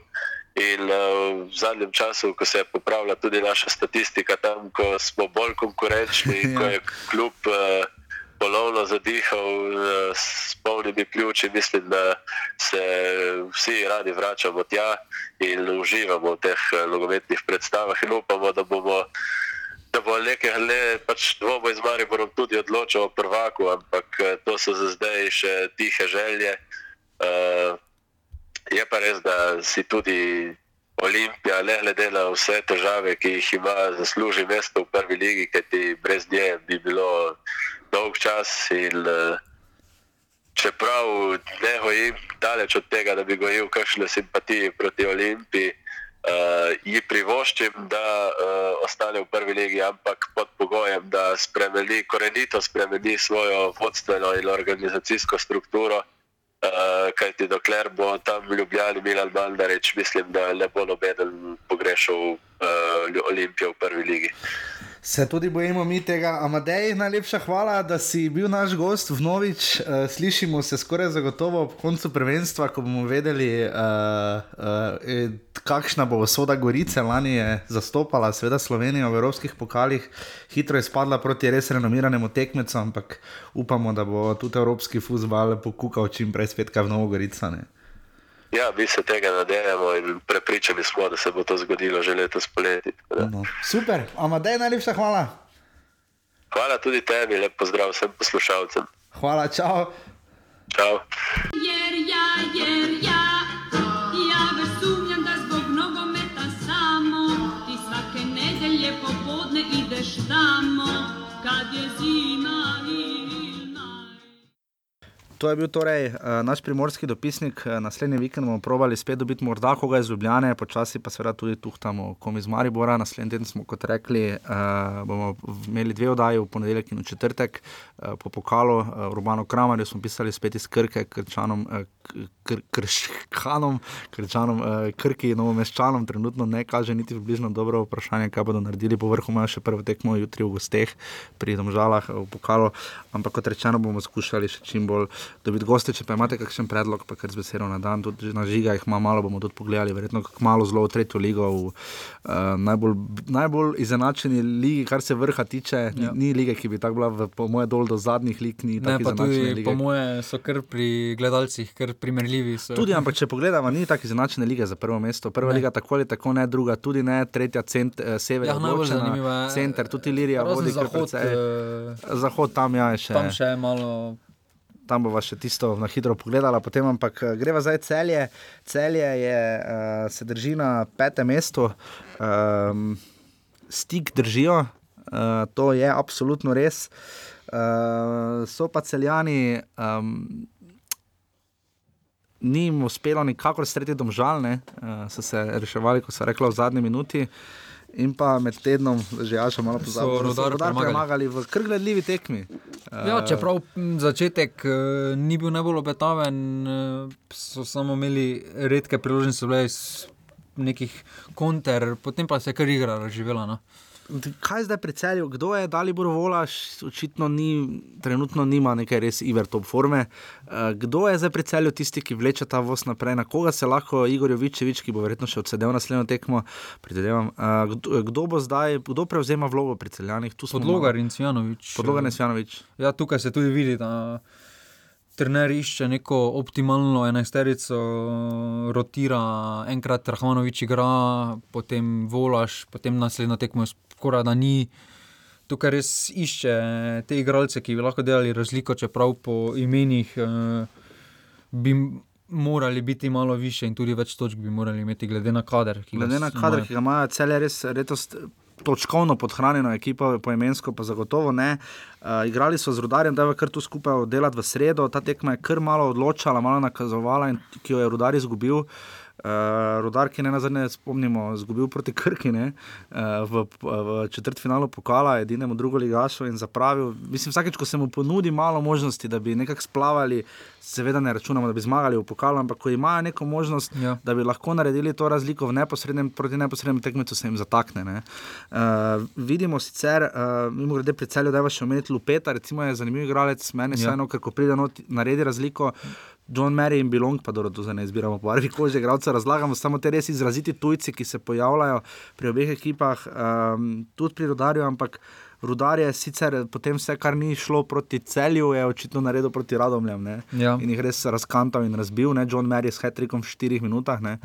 In uh, v zadnjem času, ko se je popravila tudi naša statistika, tam, ko smo bolj konkurenčni, in ko je kljub uh, ponovno zadihal uh, s polnimi pljuči, mislim, da se vsi radi vračamo tja in uživamo v teh uh, nogometnih predstavah in upamo, da bomo. Da bo nekaj le pač dvoboj z Mariborom tudi odločil o prvaku, ampak eh, to so za zdaj še tihe želje. Uh, je pa res, da si tudi Olimpija, ne glede na vse težave, ki jih ima, zasluži mesto v prvi ligi, kajti brez nje bi bilo dolg čas. In, uh, čeprav ne gojim daleč od tega, da bi gojil kakšne simpatije proti Olimpiji, uh, ji privoščim, da uh, ostane v prvi legi, ampak pod pogojem, da spremeni, korenito spremeni svojo vodstveno in organizacijsko strukturo. Uh, kajti dokler bo tam v Ljubljani Milan Mandarič, mislim, da ne bo noben pogrešal uh, Olimpijo v prvi ligi. Se tudi bojimo mi tega. Amadej, najlepša hvala, da si bil naš gost v Novič. Uh, slišimo se skoraj zagotovo ob koncu prvenstva, ko bomo vedeli, uh, uh, kakšna bo usoda Gorice. Lani je zastopala seveda Slovenijo v evropskih pokalih, hitro je spadla proti res renomiranemu tekmecu, ampak upamo, da bo tudi evropski futbal pokukal čim prej spet kaj v Novo Gorico. Ne? Ja, mi se tega nadejamo in prepričani smo, da se bo to zgodilo že letos poleti. tako da. No. Super, Amadej, najlepša hvala. Hvala tudi tebi, lep pozdrav vsem poslušalcem. Hvala, čau. Čau. Jer ja, jer ja, ja već sumnjam da zbog nogometa samo ti svake nedelje popodne ideš tamo. kad je zima To je bil torej uh, naš primorski dopisnik. Eh, Naslednji vikend bomo probali spet dobiti morda koga iz Ljubljane, počasi pa seveda tudi tuhtamo kom iz Maribora. Naslednji teden smo, kot rekli, uh, bomo imeli dve oddaji, v ponedeljek in v četrtek. Uh, po pokalu uh, Urbano Kramarju smo pisali spet iz Krke, Krčanom, uh, kr, Krškanom, Krčanom, uh, Krki, Novomeščanom. Trenutno ne kaže niti približno dobro vprašanje, kaj bodo naredili. Po vrhu imajo še prvo tekmo jutri v gosteh pri Domžalah v pokalu. Ampak kot rečeno, bomo skušali še čim bolj dobiti goste. Če pa imate kakšen predlog, pa kar z besedo na dan, tudi na žiga jih ima malo, bomo tudi pogledali. Verjetno kako malo zelo v tretjo ligo, v uh, najbolj, najbolj izenačeni ligi, kar se vrha tiče. Ni, Ja. ni lige, ki bi tako bila, v, po mojem, dol do zadnjih lig. Ni Ne, pa tudi, lige. po moje, so kar pri gledalcih, kar primerljivi. So. Tudi, ampak če pogledamo, ni tako izenačene lige za prvo mesto. Prva Ne. liga tako ali tako ne, druga tudi ne, tretja cent, eh, sever, Ja, najbolj je, center, tudi Lirija vodi zahod, precej. eh, Zahod tam ja, je še. Tam še malo. Tam bova še tisto na hitro pogledala, potem ampak eh, greva zdaj celje. Celje je, uh, se drži na petem mestu, um, stik držijo, uh, to je absolutno res. Uh, so pa celjani, um, ni jim uspelo nikakor streti domžalne, uh, so se reševali, ko so rekli v zadnji minuti. In pa med tednom, že jaša malo pozabili, So Rudar premagali. premagali v kar gledljivi tekmi. Ja, Eh, čeprav začetek uh, ni bil najbolj obetaven, uh, so samo imeli redke priložnosti, so bile iz nekih konter, potem pa se je kar igra razživela. No. Kaj zdaj pri celju, kdo je Dalibor Volaš, očitno ni, trenutno nima neke res iver top forme. Eh, Kdo je zdaj pri celju tisti, ki vleče ta voz naprej, na koga se lahko Igor Jovičevič, ki bo verjetno še odsedel naslednjo tekmo, predvidevam. eh, Kdo, kdo bo zdaj, kdo prevzema vlogo pri celjanih? Podlogar in Cvjanovič. Podlogar in Cvjanovič. Ja, tukaj se tudi vidi, da trener išče neko optimalno enajsterico, rotira, enkrat Rahmanovič igra, potem Volaš, potem naslednjo tekmo skoraj da ni. Tukaj res išče te igralce, ki bi lahko delali razliko, čeprav po imenih eh, bi morali biti malo više in tudi več točk bi morali imeti, glede na kader. Glede na kader, imajo. ki ga imajo, celje res letos točkovno podhranjeno ekipo, poimensko pa zagotovo ne. Uh, igrali so z rudarjem, da je kar tu skupaj delati v sredo. Ta tekma je kar malo odločala, malo nakazovala in ki jo je rudar izgubil. Uh, rudar, ki ne na zadnje spomnimo, izgubil proti Krki ne, uh, v, v četrtfinalu pokala, edinemu drugo ligašu in zapravil. Mislim, vsakeč, ko se mu ponudi malo možnosti, da bi nekako splavali, seveda ne računamo, da bi zmagali v pokalu, ampak ko imajo neko možnost, Ja. da bi lahko naredili to razliko v neposrednem, proti neposrednemu tekmecu, se jim zatakne. ne. Uh, vidimo sicer, uh, mimo grede pri celju, da je še omeniti Lupeta, recimo je zanimiv igralec, meni Ja. ja. vseeno, ker ko pride not, naredi razliko. John Mary in Bilong, pa dobro, tu zdaj ne izbiramo po barvi kože, igralca razlagamo, samo te res izraziti tujci, ki se pojavljajo pri obeh ekipah, um, tudi pri rodarju, ampak rudar je sicer potem vse, kar ni šlo proti celju, je očitno naredil proti radomljam. ne. Ja. In jih res razkantal in razbil, ne? John Mary s hetrikom v štirih minutah, ne?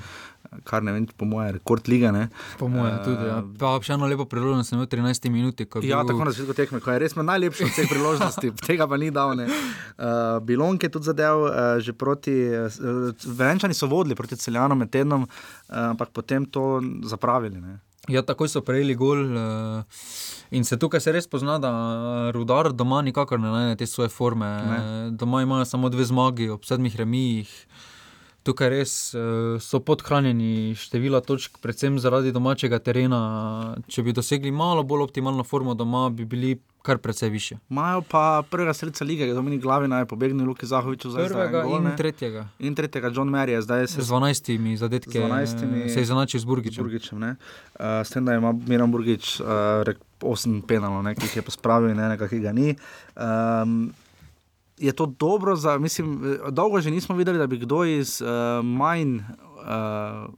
Kar ne vem, po mojem, rekord lige. Ne? Po mojem tudi. Ja. Pa še eno lepo priložnost sem imel v 13 minuti. ko je Ja, bil- tako na začetku tekme, ko je res imel najlepšo od vseh priložnosti, tega pa ni dal. Uh, Bilonk je tudi zadev uh, že proti, uh, Velenčani so vodili proti celjanom med tednom, uh, ampak potem to zapravili. Ne. Ja, takoj so prejeli gol. Uh, in se tukaj se res pozna, da rudar doma nikakor ne najde te svoje forme. Ne. Ne. Doma imajo samo dve zmagi ob sedmih remijih. Tukaj res uh, so podhranjeni števila točk, predvsem zaradi domačega terena. Če bi dosegli malo bolj optimalno formo doma, bi bili kar precej više. Imajo pa prvega srca lige, Dominik Glavina je pobegnil Luki Zahoviču za Prvega gol, in ne. tretjega. In tretjega John Mary je zdaj se Z 12 zadetki Z 12 se je izenačil z Burgičem. Burgičem ne. uh, s tem, da ima Miran Burgič uh, rek, 8 penalov, ki jih je pospravil in enega, ki ga ni. Um, je to dobro, za, mislim, eh, dolgo že nismo videli, da bi kdo iz uh, manj. Uh,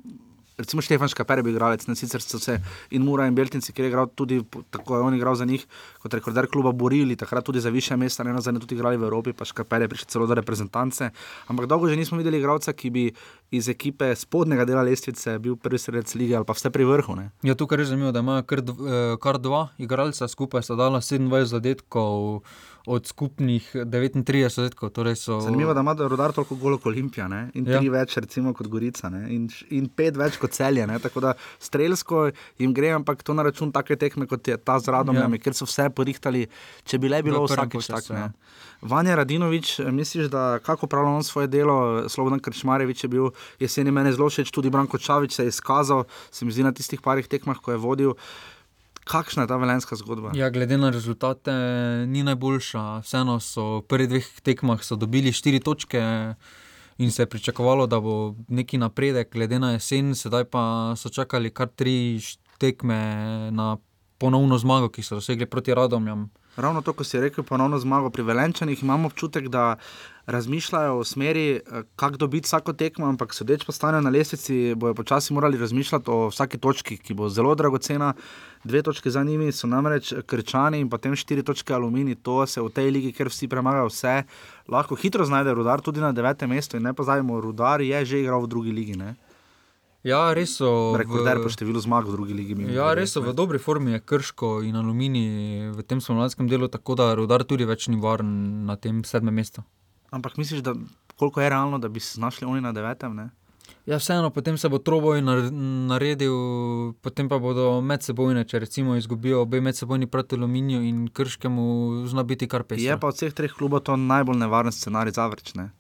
Recimo Štefan Škaper je bil igralec, ne sicer so se in Mura in Beltinci, ki je igral tudi, tako je on igral za njih, kot rekorder kluba borili, takrat tudi za više mesta, ne nazadnje tudi igrali v Evropi, pa Škaper je prišel celo do reprezentance. Ampak dolgo že nismo videli igralca, ki bi iz ekipe spodnjega dela lestvice bil prvi sredec lige ali pa vse pri vrhu. Ne? Ja, tukaj je zanimivo, da imajo kar, dv- kar dva igralca skupaj, sta dala 27 zadetkov, od skupnih 39 zadetkov. Torej so... Zanimivo, da ima rodar toliko golov kot Olimpija ne? in tri ja. več, recimo, kot Gorica ne? in, in pet več kot celje. Ne? Tako da strelsko jim gre, ampak to na račun take tekme, kot je ta z Radomljami, ja. ker so vse porihtali, če bi le bilo vsakeč tako. ja. Vanja Radinovič, misliš, da kako pravi on svoje delo, Slobodan Krčmarevič je bil jeseni meni zelo všeč, tudi Branko Čavič se je izkazal, se mi zdi na tistih parih tekmah, ko je vodil. Kakšna je ta velenska zgodba? Ja, glede na rezultate, ni najboljša. Vseeno so v prvih dveh tekmah dobili štiri točke in se je pričakovalo, da bo neki napredek, glede na jesen, sedaj pa so čakali kar tri tekme na ponovno zmago, ki so dosegli proti Radomljam. Ravno to, ko si rekel, ponovno zmago pri Velenčanih, imamo občutek, da razmišljajo o smeri, eh, kako dobiti vsako tekmo, ampak sodeč po stanju na lestvici, bojo počasi morali razmišljati o vsaki točki, ki bo zelo dragocena. Dve točke za njimi so namreč krčani in potem štiri točke alumini. To se v tej ligi, ker vsi premagajo vse, lahko hitro znajde rudar tudi na devetem mestu. In ne pozabimo, rudar je že igral v drugi ligi. Ne? Ja, res so. Rekorder po številu zmag v drugi ligi. Ja, res so v dobri formi, je krško in aluminij v tem spomladanskem delu, tako da rudar tudi več ni varen na tem sedmem mestu. Ampak misliš, da koliko je realno, da bi se znašli oni na devetem? Ne? Ja, vseeno, potem se bo troboj nar- naredil, potem pa bodo medsebojne, če recimo izgubijo obe medsebojni proti aluminiju in krškemu, zna biti kar pes. Je pa od vseh treh klubov to najbolj nevaren scenarij za vrčne.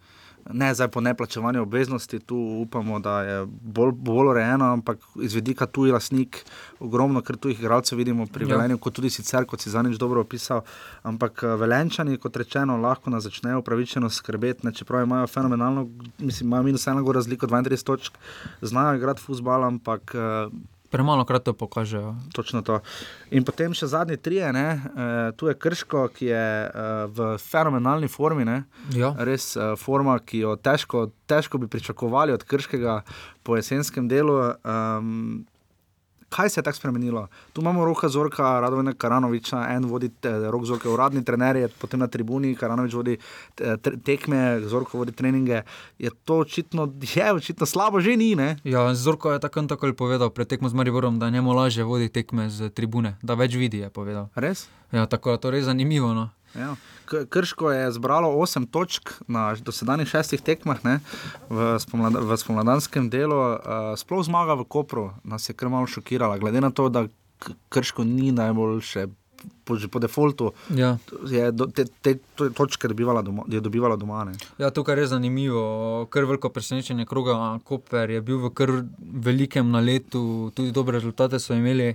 Ne zdaj po neplačevanju obveznosti, tu upamo, da je bolj, bolj urejeno, ampak iz vidika tuji lasnik, ogromno, ker tujih igralcev vidimo pri Ja. Velenju, kot tudi sicer, kot si zadnjič dobro opisal. Ampak eh, Velenčani, kot rečeno, lahko nas začnejo upravičeno skrbeti, ne, čeprav imajo fenomenalno, mislim, imajo minus eno razliko 32 točk, znajo igrati futbal, ampak eh, Premalo krat to pokažejo. Točno to. In potem še zadnji trije, ne? e, tu je Krško, ki je e, v fenomenalni formi. Ne? Ja. Res e, forma, ki jo težko, težko bi pričakovali od Krškega po jesenskem delu. Um, kaj se je tako spremenilo? Tu imamo roka Zorka, Radovina Karanoviča, en vodi te, rok Zorka, uradni trener je potem na tribuni, Karanovič vodi tre- tekme, Zorko vodi treninge. Je to očitno, je očitno slabo, že ni. Ne? Ja, Zorko je tako in tako povedal pred tekmo z Mariborom, da njemu lažje vodi tekme z tribune, da več vidi, je povedal. Res? Ja, tako da to je res zanimivo. No. Ja. Krško je zbralo 8 točk na dosedanjih šestih tekmah ne, v, spomlada, v spomladanskem delu, uh, sploh zmaga v Kopru, nas je kar malo šokirala, glede na to, da Krško ni najboljše. Po, po defaultu Ja. je do, te, te to- točke dobivala doma, je dobivala doma. Ne. Ja, tukaj je zanimivo. Kar veliko presenečenje kroga Koper je bil v kar velikem naletu, tudi dobre rezultate so imeli.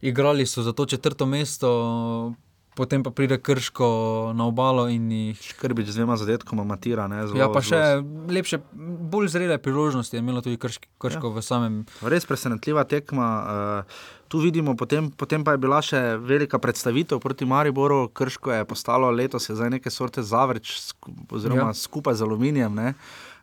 Igrali so za to četrto mesto, potem pa pride Krško na obalo in jih. Škrbič z dvema zadetkoma matira. Ne, zelo, Ja, pa še zelo- lepše, bolj zrele priložnosti je imelo tudi Krško, krško ja. v samem. Res presenetljiva tekma. Uh, tu vidimo, potem, potem pa je bila še velika predstavitev proti Mariboru, Krško je postalo letos je zdaj neke sorte zavrč, oziroma Ja. skupaj z aluminijem. Ne?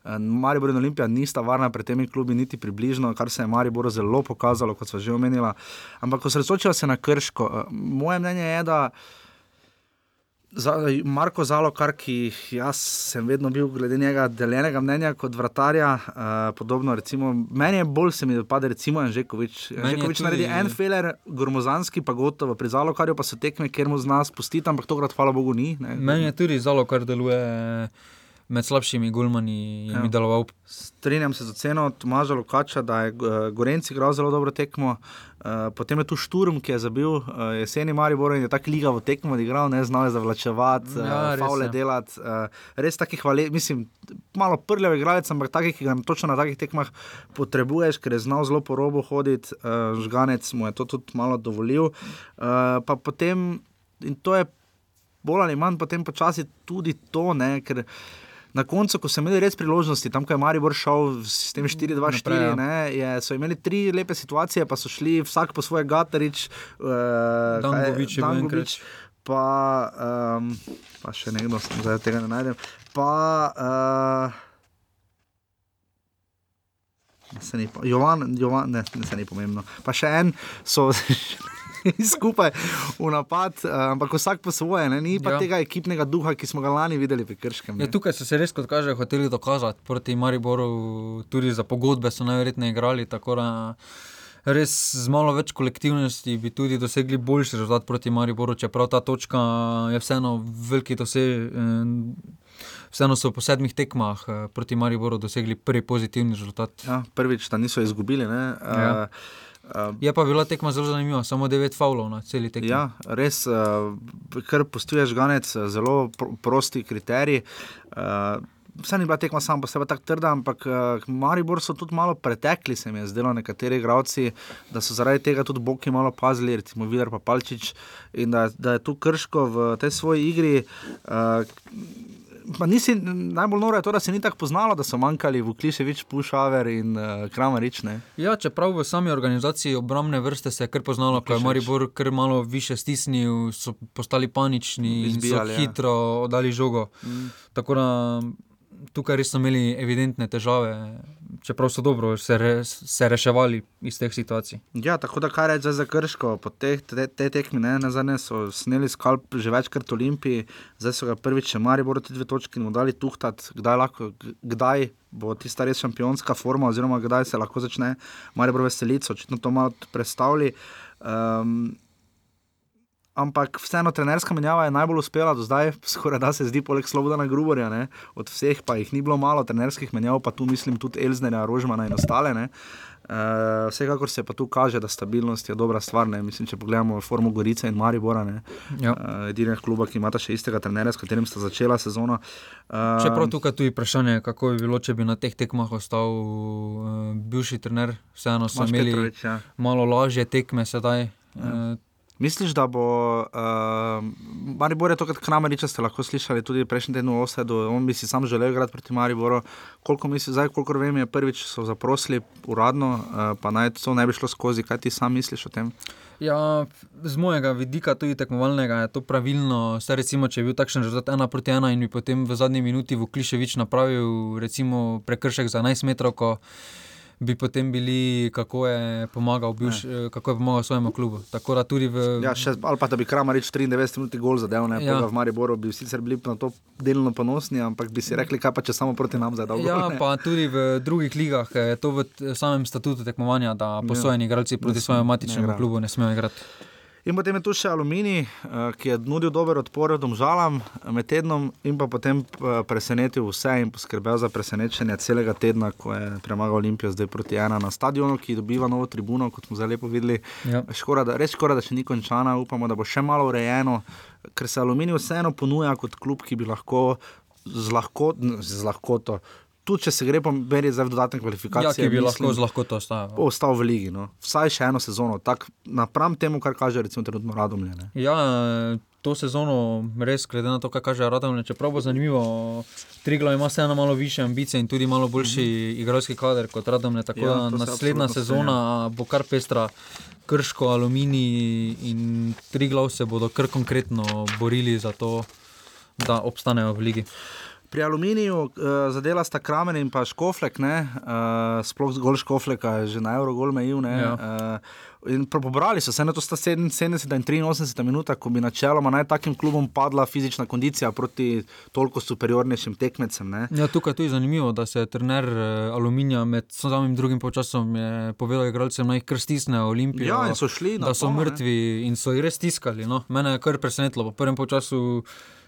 Eh, Maribor in Olimpija nista varna pred temi klubi, niti približno, kar se je Mariboru zelo pokazalo, kot smo že omenili. Ampak, ko se na Krško, eh, moje mnenje je, da Za, Marko Zalokar, ki jaz sem vedno bil glede njega deljenega mnenja kot vratarja, uh, podobno recimo, meni je bolj se mi dopade recimo Anžekovič. Meni Anžekovič tudi- naredi en feler, Gormozanski pa gotovo, pri Zalokarju pa so tekme, kjer mu zna spustiti, ampak tokrat hvala Bogu ni. Ne. Meni je tudi zalo, kar deluje med slabšimi gulmani, je Ja. mi deloval. Strinjam se z oceno Tomaža Lukača, da je eh, Gorenci igral zelo dobro tekmo. Uh, potem je tu Šturm, ki je zabil uh, jeseni Maribor in je tako liga v tekmo odigral, ne znal je zavlačevati, Ja, faule delati. Res takih hvale, mislim, malo prljav igralec, ampak takih, ki ga točno na takih tekmah potrebuješ, ker je znal zelo po robu hoditi, žganec mu je to tudi malo dovolil. Pa potem, in to je bolj ali manj potem počasi tudi to, ne, ker na koncu, ko so imeli res priložnosti, tam, ko je Maribor šel s tem 4-2-4, Naprej, ja. so imeli tri lepe situacije, pa so šli vsak po svoje Gatarič, uh, Dangovič je bil Dangovič, pa, um, pa še nekdo, zdaj tega ne najdem. Pa, uh, Se ni, Jovan, Jovan, ne, ne, se ni pomembno. Pa še en so skupaj v napad, eh, ampak vsak po svoje, ne? ni pa Ja. ja. tega ekipnega duha, ki smo ga lani videli pri Krškem. Ja, ne. tukaj so se res, kot kaže, hoteli dokazati proti Mariboru, tudi za pogodbe so najverjetneje igrali. da, res z malo več kolektivnosti bi tudi dosegli boljši rezultat proti Mariboru, čeprav ta točka je vseeno veliki dosežek. Vseeno so po sedmih tekmah eh, proti Mariboru dosegli prvi pozitivni rezultat. Ja, prvič, da niso izgubili. Ne, Ja. uh, Je pa bila tekma zelo zanimiva, samo devet faulov na celi tekmi. Ja, res, uh, kar postuješ ganec, eh, zelo pr prosti kriterij. Uh, Vse ni bila tekma sama po sebi tako trda, ampak uh, Maribor so tudi malo pretekli, se mi je zdelo, nekateri igravci, da so zaradi tega tudi boki malo pazili, recimo Vidar pa Palčič, in da, da je tu krško v tej svoji igri. Uh, Pa nisi, najbolj noro je to, da se ni tako poznalo, da so manjkali Vukliševič, Pušaver in uh, Kramarič. Ne? Ja, čeprav v sami organizaciji obrambne vrste se je kar poznalo, ko je. Maribor kar malo više stisnil, so postali panični in Izbijali, so ja. hitro oddali žogo. Mm. Tako da tukaj res so imeli evidentne težave, čeprav so dobro se, re, se reševali iz teh situacij. Ja, tako da kar reče za krško, po teh te, te tekmi, ne, na zadnje so sneli skalp že večkrat v Olimpiji, zdaj so ga prvič še Maribor te dve točke in mu dali tuhtat, kdaj, lahko, kdaj bo tista res šampionska forma, oziroma kdaj se lahko začne Maribor veselico, očitno to malo prestavili. Um, Ampak vseeno, trenerska menjava je najbolj uspela do zdaj, skoraj da se zdi, poleg Slobodana Gruborja, ne? od vseh pa jih ni bilo malo, trenerskih menjav, pa tu mislim tudi Elznerja, Rožmana in ostale. Ne? Uh, vsekakor se pa tu kaže, da stabilnost je dobra stvar. Ne? Mislim, če pogledamo formo Gorice in Maribora, Ja. uh, edinega kluba, ki imata še istega trenera, s katerim sta začela sezono. Uh, Čeprav tukaj tudi vprašanje, kako bi bilo, če bi na teh tekmah ostal uh, bivši trener, vseeno so imeli Petrovič, ja. malo lažje tekme sedaj. Ja. Misliš, da bo, uh, Maribor je to, kar Krameriča ste lahko slišali tudi prejšnji teden v Osedu, on bi si sam želel igrati proti Mariboru. Koliko misliš, zdaj, kolikor vem, je prvič so zaprosili uradno, uh, pa naj to ne bi šlo skozi. Kaj ti sam misliš o tem? Ja, z mojega vidika, tudi tekmovalnega, je to pravilno. Saj recimo, če je bil takšen rezultat ena proti ena in bi potem v zadnji minuti Vukliševič napravil recimo, prekršek za 11 metrov, bi potem bili, kako je pomagal, bivš, eh, kako je pomagal svojemu klubu. Tako da tudi v. Ja, še, ali pa da bi Kramerič 93 minut gol zadev, ne Ja. ja. v Mariboru, bi sicer bili na to delno ponosni, ampak bi si rekli, kaj pa če samo proti nam zadal. Ja, gol, ne. pa tudi v drugih ligah je to v samem statutu tekmovanja, da posojeni igralci proti Ne svojemu ne matičnemu igrajo. klubu ne smejo igrati. In potem je tu še Aluminij, eh, ki je nudil dober odpor domžalam med tednom, in pa potem eh, presenetil vse in poskrbel za presenečenje celega tedna, ko je premagal Olimpijo zdaj proti ena na stadionu, ki dobiva novo tribuno, kot smo zdaj lepo videli. Ja. Škoda, da, res škoda, da še ni končana, upamo, da bo še malo urejeno, ker se Aluminij vseeno ponuja kot klub, ki bi lahko z, lahko, z lahkoto. Tudi če se gre po meri za dodatne Ja, kvalifikacije, ki bi mislim, lahko z lahkoto ostal. ostal v ligi. No. Vsaj še eno sezono, tako napram temu, kar kaže recimo trenutno Radomlje. ne. Ja, to sezono res, glede na to, kaj kaže Radomlje, čeprav bo zanimivo. Triglav ima vseeno malo više ambicije in tudi malo boljši mm -hmm. igralski kader kot Radomlje. Tako Ja, ja, to da se naslednja absolutno sezona bo kar pestra. Krško, aluminij in Triglav se bodo kar konkretno borili za to, da obstanejo v ligi. Pri Aluminiju uh, zadela sta Kramen in pa Škoflek, ne, uh, sploh zgolj Škofleka, je že na Eurogol mejil. Ne, Ja. uh, in pobrali so se, ne, to sta 77 in 83 minuta, ko bi načeloma naj takim klubom padla fizična kondicija proti toliko superiornejšim tekmecem. Ne. Ja, tukaj je tudi zanimivo, da se je trener eh, Aluminija med samim drugim počasom je povedal igralcem, naj jih kar stisnejo Olimpijo. Ja, in so šli na Da so to, ne. mrtvi in so jih res stiskali. No. Mene je kar presenetilo, po prvem času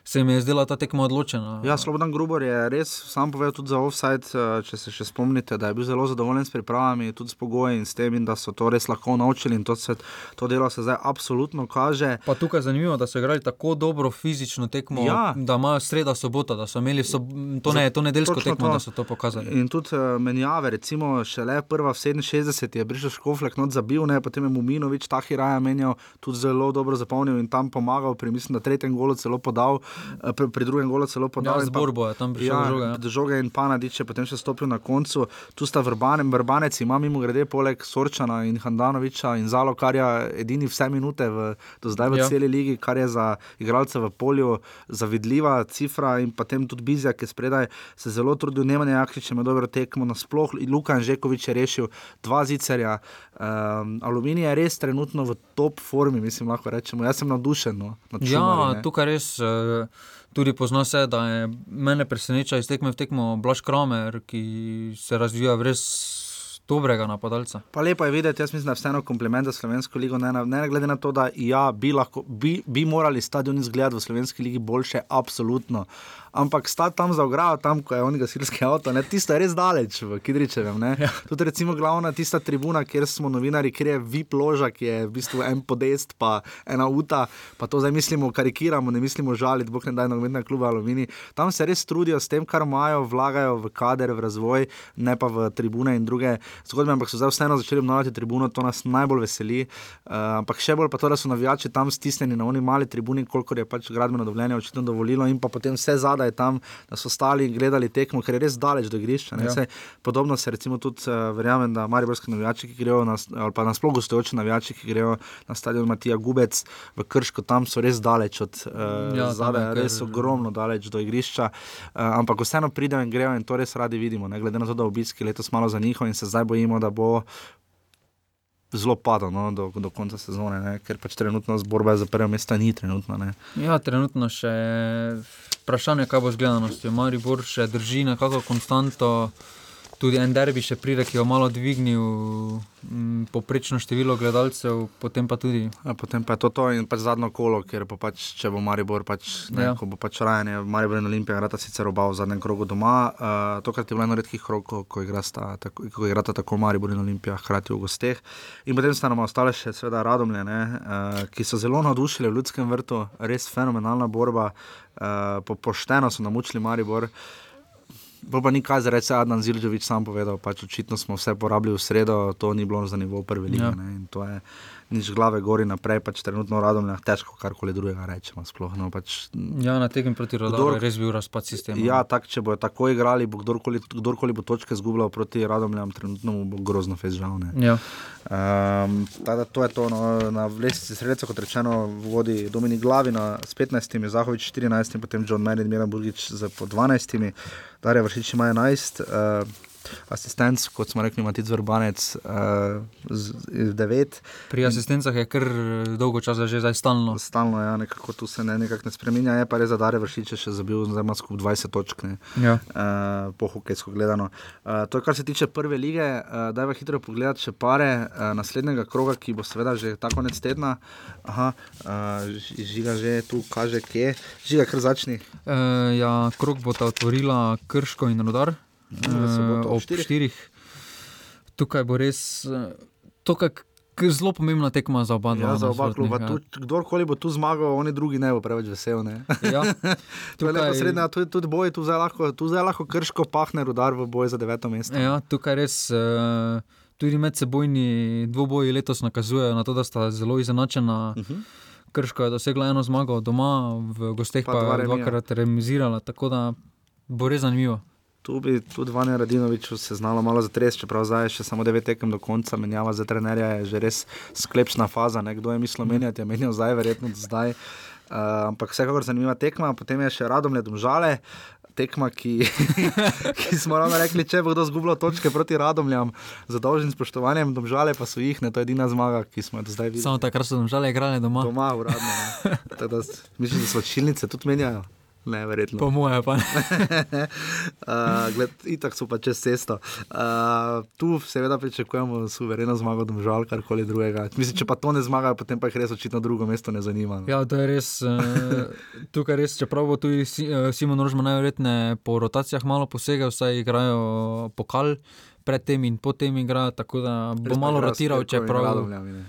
se mi je zdela ta tekma odločena. Ja, Slobodan Grubor je res sam povedal tudi za offside, eh, če se še spomnite, da je bil zelo zadovoljen s pripravami, tudi s pogoji in s tem, in da so to res lahko naučili in to, se, to delo se zdaj absolutno kaže. Pa tukaj je zanimivo, da so igrali tako dobro fizično tekmo, Ja. da imajo sreda sobota, da so imeli sob... to, ne, to nedeljsko Točno tekmo, to. da so to pokazali. In tudi uh, menjave, recimo, šele prva v 67 je prišel Škoflek, not zabil, ne, potem je Muminovič Tahiraja menjal, tudi zelo dobro zapolnil in tam pomagal, pri mislim, da tretjem golu celo podal, pri, pri drugem golu celo podal. Ja, in z pa- borbo je tam prišel ja, do žoge, ja. do žoge in Panadič je potem še stopil na koncu. Tu sta vrbanem, vrbanec ima mimo grede poleg Sorčana in Handanoviča in Zalokarja edini vse minute v, do zdaj v Ja. ja. celi ligi, kar je za igralce v polju zavidljiva cifra in potem tudi Bizjak, ki spredaj se zelo trudil, Nemanja Jakšič ima dobro tekmo, nasploh Luka Anžekovič je rešil dva zicerja. Um, Aluminij je res trenutno v top formi, mislim, lahko rečemo. Jaz sem navdušen. No, nad Ja, Šumarji, ne. tukaj res eh, tudi pozna se, da je mene preseneča iz tekme v tekmo Blaž Kramer, ki se razvija v res dobrega napadalca. Pa lepo je videti, jaz mislim, da je vseeno kompliment za slovensko ligo. Ne, ne glede na to, da ja, bi, lahko, bi, bi morali stadion izgledati v slovenski ligi boljše, absolutno. Ampak sta tam za ograjo, tam, ko je on gasilski avto, ne, tisto je res daleč v Kidričevem. Ja. Tudi recimo glavna tista tribuna, kjer smo novinari, kjer je VIP loža, ki je v bistvu en podest, pa ena uta, pa to zdaj mislimo, karikiramo, ne mislimo žaliti, bog ne daj nogometna kluba Alumini. Tam se res trudijo s tem, kar imajo, vlagajo v kader, v razvoj, ne pa v tribune in druge zgodbe, ampak so zdaj vseeno začeli obnavljati tribuno, to nas najbolj veseli. Uh, ampak še bolj pa to, da so navijači tam stisnjeni na oni mali tribuni, koliko je pač gradbeno dovoljenje očitno dovolilo, in pa potem vse zadaj tam, da so stali in gledali tekmo, ker je res daleč do igrišča. Ja. Sej, podobno se recimo tudi uh, verjamem, da mariborski navijači, ki grejo na, ali pa nasploh gostujoči navijači, ki grejo na stadion Matija Gubec v Krško, tam so res daleč od uh, Ja, tam zadaj, kar- res ogromno daleč do igrišča, uh, ampak vseeno pridejo in grejo in to res radi vidimo, ne glede na to, da obiski letos malo za njihov in se zdaj bojimo, da bo zelo padal no, do, do konca sezone, ne, ker pač trenutno zborba za prvo mesto ni trenutno. Ne. Ja, trenutno še vprašanje, kaj bo z gledanostjo. Maribor še drži nekako konstanto. Tudi en derbi še pride, ki je malo dvignil m, poprečno število gledalcev, potem pa tudi. Ja, potem pa je to, to in pač zadnjo kolo, ker pa pač, če bo Maribor, pač, ne, Ja. ko bo pač rajanje, Maribor in Olimpija igrata sicer oba v zadnjem krogu doma. Uh, tokrat je bilo eno redkih krogov, ko, igrasta tako- ko igrata tako Maribor in Olimpija, hkrati v gosteh. In potem sta nam ostale še seveda Radomlje, ne, uh, ki so zelo navdušili v ljudskem vrtu, res fenomenalna borba, uh, po, pošteno so namučili Maribor. Bo pa ni kaj za reči, Adnan Zilžovič sam povedal, pač očitno smo vse porabili v sredo, to ni bilo za nivo prve lige. Ja. Nič glave gori naprej, pač trenutno radom je težko karkoli drugega rečemo. Sploh, no, pač, Ja, na tekem proti Kdor- je res bil razpad sistema. ja, tak, če bojo tako igrali, bo kdorkoli, kdorkoli bo točke zgubljal proti Radomljam, trenutno bo grozno fez žal. ne. Ja. Um, tada, to je to, no, na lestvici sredstva, kot rečeno, vodi Dominik Glavina s 15, Zahovič 14, potem John Merritt, Miran Burgič z po 12, Darja Vršič ima 11. Uh, Asistent, kot smo rekli, Matic Vrbanec, uh, z, z 9. Pri asistencah je kar dolgo časa že zdaj stalno. Stalno, ja, nekako tu se ne, nekako ne spremenja, je pa res, da Darje Vršič je še zabil, zdaj ima skupaj 20 točk. Ne, Ja. uh, po hokejsko gledano. Uh, to je kar se tiče prve lige. Uh, Dajva hitro pogledati še pare uh, naslednjega kroga, ki bo seveda že ta konec tedna. Aha, uh, žiga že tu kaže, kje. Žiga, kar začni. E, ja, krok bo ta otvorila Krško in Rudar. Soboto ob ob štirih. štirih. Tukaj bo res eh, to, kak, k- zelo pomembna tekma za oba. Ja, dva za oba kluba. Tu, kdorkoli bo tu zmagal, oni drugi ne bo preveč vesel. Ne? Ja. To je Tukaj- neposredna, tudi, tudi boj, tu zdaj lahko, tu zdaj lahko krško pahne rudar v boj za deveto mesto. Ja, tukaj res uh, tudi medsebojni dvoboji letos nakazujejo na to, da sta zelo izenačena. Uh Mhm. -huh. Krško je dosegla eno zmago doma, v gosteh Pa pa, dva pa remija. dvakrat remizirala, tako da bo res zanimivo. Tu bi tudi Vanja Radinovič se znala malo zatresti, čeprav zdaj je še samo devet tekem do konca, menjava za trenerja je že res sklepčna faza. Ne? Kdo je mislil menjati, je menjal zdaj, verjetno zdaj. Uh, ampak vsekakor zanimiva tekma, potem je še Radomlje domžale. Tekma, ki, ki smo ravno rekli, če bo kdo zgubil točke proti Radomljam, z dolžnim spoštovanjem, domžale pa so jih, ne, to je edina zmaga, ki smo jo do zdaj videli. Samo takrat so nam žale igrali doma. Doma, uradno. s- Mislim, da so čilnice tudi menjajo. Ne, verjetno. Po moje pa ne. uh, gled, itak so pa čez cesto. Uh, tu seveda pričakujemo suvereno zmago, domžal, karkoli drugega. Mislim, če pa to ne zmagajo, potem pa jih res očitno drugo mesto ne zanima. No. Ja, to je res. Uh, tukaj res, čeprav bo tudi eh, Simon Rožman najverjetneje po rotacijah malo posegel, saj igrajo pokal predtem in potem igrajo, tako da bo Res malo rotiral, čeprav. Radomljami, ne.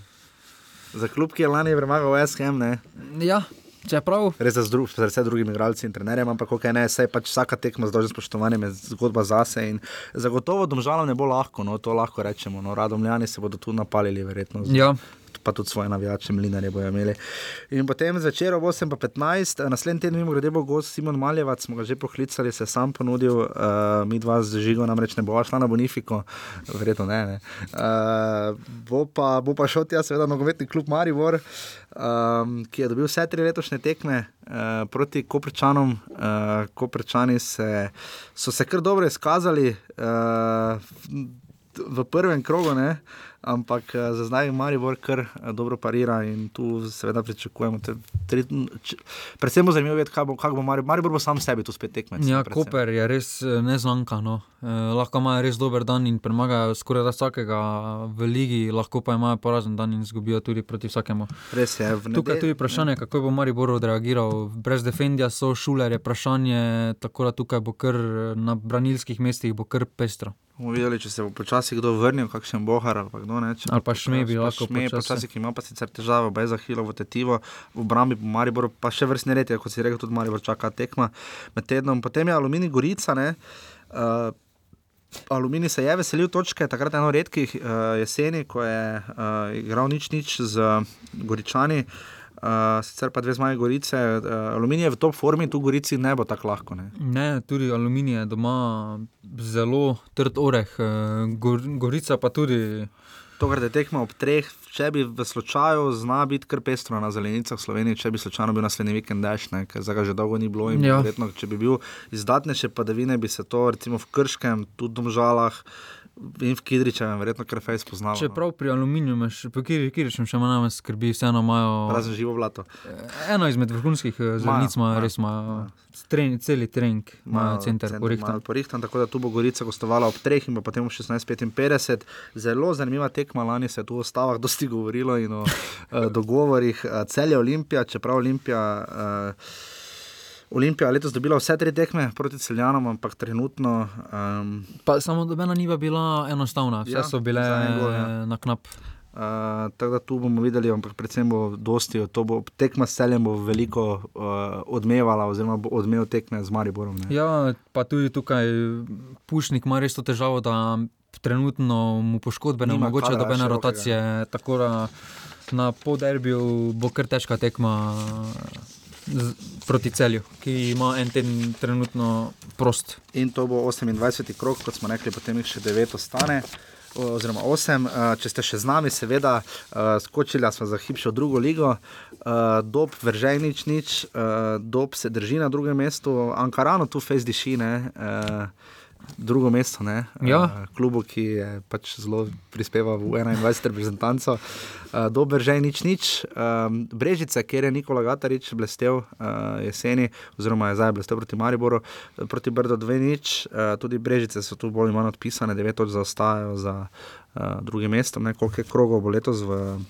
Za klub, ki je lani premagal SKM, ne. Ja, čeprav. Res za zdru- za vse drugimi igralci in trenerjem, ampak ok, ne, saj pač vsaka tekma z dolžnim spoštovanjem je zgodba zase in zagotovo domžalam ne bo lahko, no, to lahko rečemo. No, Radomljani se bodo tu napalili, verjetno. z- Ja. Pa tudi svoje navijače, mlinarje bojo imeli. In potem zvečer ob 8.15, naslednji teden, mimo grede, bo gost Simon Maljevac, smo ga že poklicali, se je sam ponudil, uh, mi dva z žigo, namreč ne bova šla na Bonifiko, verjetno ne. ne. Uh, bo, pa, bo pa šel tja, seveda, nogometni klub Maribor, um, ki je dobil vse tri letošnje tekme uh, proti Koprčanom. Uh, Koprčani se, so se kar dobro izkazali. Uh, v prvem krogu, ne, ampak uh, za zdaj Maribor kar uh, dobro parira in tu seveda pričakujemo. Te, tri, č, predvsem zanimivo videti, kako bo, kak bo Maribor, Maribor bo sam sebi tu spet tekmec. Ja, predvsem. Koper je res eh, neznanka. No. Eh, lahko imajo res dober dan in premagajo skoraj da vsakega v ligi, lahko pa imajo porazen dan in izgubijo tudi proti vsakemu. Res je. v Tukaj je nedel- tudi vprašanje, kako bo Maribor odreagiral. Brez defendija so šuler, je vprašanje, tako da tukaj bo kar na branilskih mestih bo kar pestro. Bomo videli, če se bo počasi kdo vrnil, kakšen bohar ali kdo ne. če Ali pa Šme bi počasi- lahko Šme, počasi. ki ima pa sicer težave, baj za Hilo, v Tetivo, v obrambi po Mariboru, pa še vrstne rede, kot si rekel, tudi Maribor čaka tekma med tednom. Potem je Aluminij Gorica, ne. Uh, Aluminij se je veselil točke, takrat eno redkih uh, jeseni, ko je uh, igral nič nič z Goričani. Uh, sicer pa dve zmaji Gorice, uh, Aluminij je v top formi, tu Gorici ne bo tako lahko. Ne. Ne, tudi aluminij je doma zelo trd oreh, eh, gor, gorica pa tudi. To, kar te tekma ob treh, če bi v slučaju zna biti kar pestro na zelenicah v Sloveniji, če bi slučajno bil naslednji vikend ne, ker zdaj že dolgo ni bilo in Ja. verjetno, če bi bil izdatnejše padavine, bi se to recimo v Krškem, tudi v Domžalah in v Kidričevem, verjetno kar fejs poznalo. no. Čeprav pri aluminiju, imaš- pri Kiričem še manj skrbi, vseeno imajo. Razen živo blato. Eno izmed vrhunskih eh, zelenic ima, res imajo. Tren, celi trening imajo center, porihtan. porihtan. Tako da tu bo Gorica gostovala ob treh in pa potem ob 16:55. Zelo zanimiva tekma, lani se je tu o stavah dosti govorilo in o dogovorih. Uh, Celje Olimpija, čeprav Olimpija. Uh, Olimpija letos dobila vse tri tekme proti celjanom, ampak trenutno um, Pa samo dobena ni pa bila enostavna, vse Ja, so bile gol, ja. na knap. Uh, tako da tu bomo videli, ampak predvsem bo dosti, to bo tekma s celjem bo veliko uh, odmevala, oziroma bo odmeval tekme z Mariborom. Ne? Ja, pa tudi tukaj Pušnik ima res to težavo, da trenutno mu poškodbe ne Nima omogoča kadra dobene rotacije. Tako da na poderbiju bo kar težka tekma proti celju, ki ima en teden trenutno prost. In to bo 28. krok, kot smo rekli, potem jih še 9 ostane. Oziroma 8, če ste še z nami, seveda, eh, skočili smo za hip še v drugo ligo, eh, dob vržej nič, nič, eh, dob se drži na drugem mestu, Ankarano tu fejs diši, ne, eh, drugo mesto, ne, Ja. eh, klubu, ki je pač zelo prispeval v 21 reprezentanco. Uh, Dober že nič nič. Um, Brežice, kjer je Nikola Gatarič blestev uh, jeseni, oziroma je zdaj blestev proti Mariboru, eh, proti Brdo 2 nič. Uh, tudi Brežice so tu bolj ali manj odpisane, 9 točk zaostajajo za uh, druge mesto. Ne, koliko je krogov bo letos v.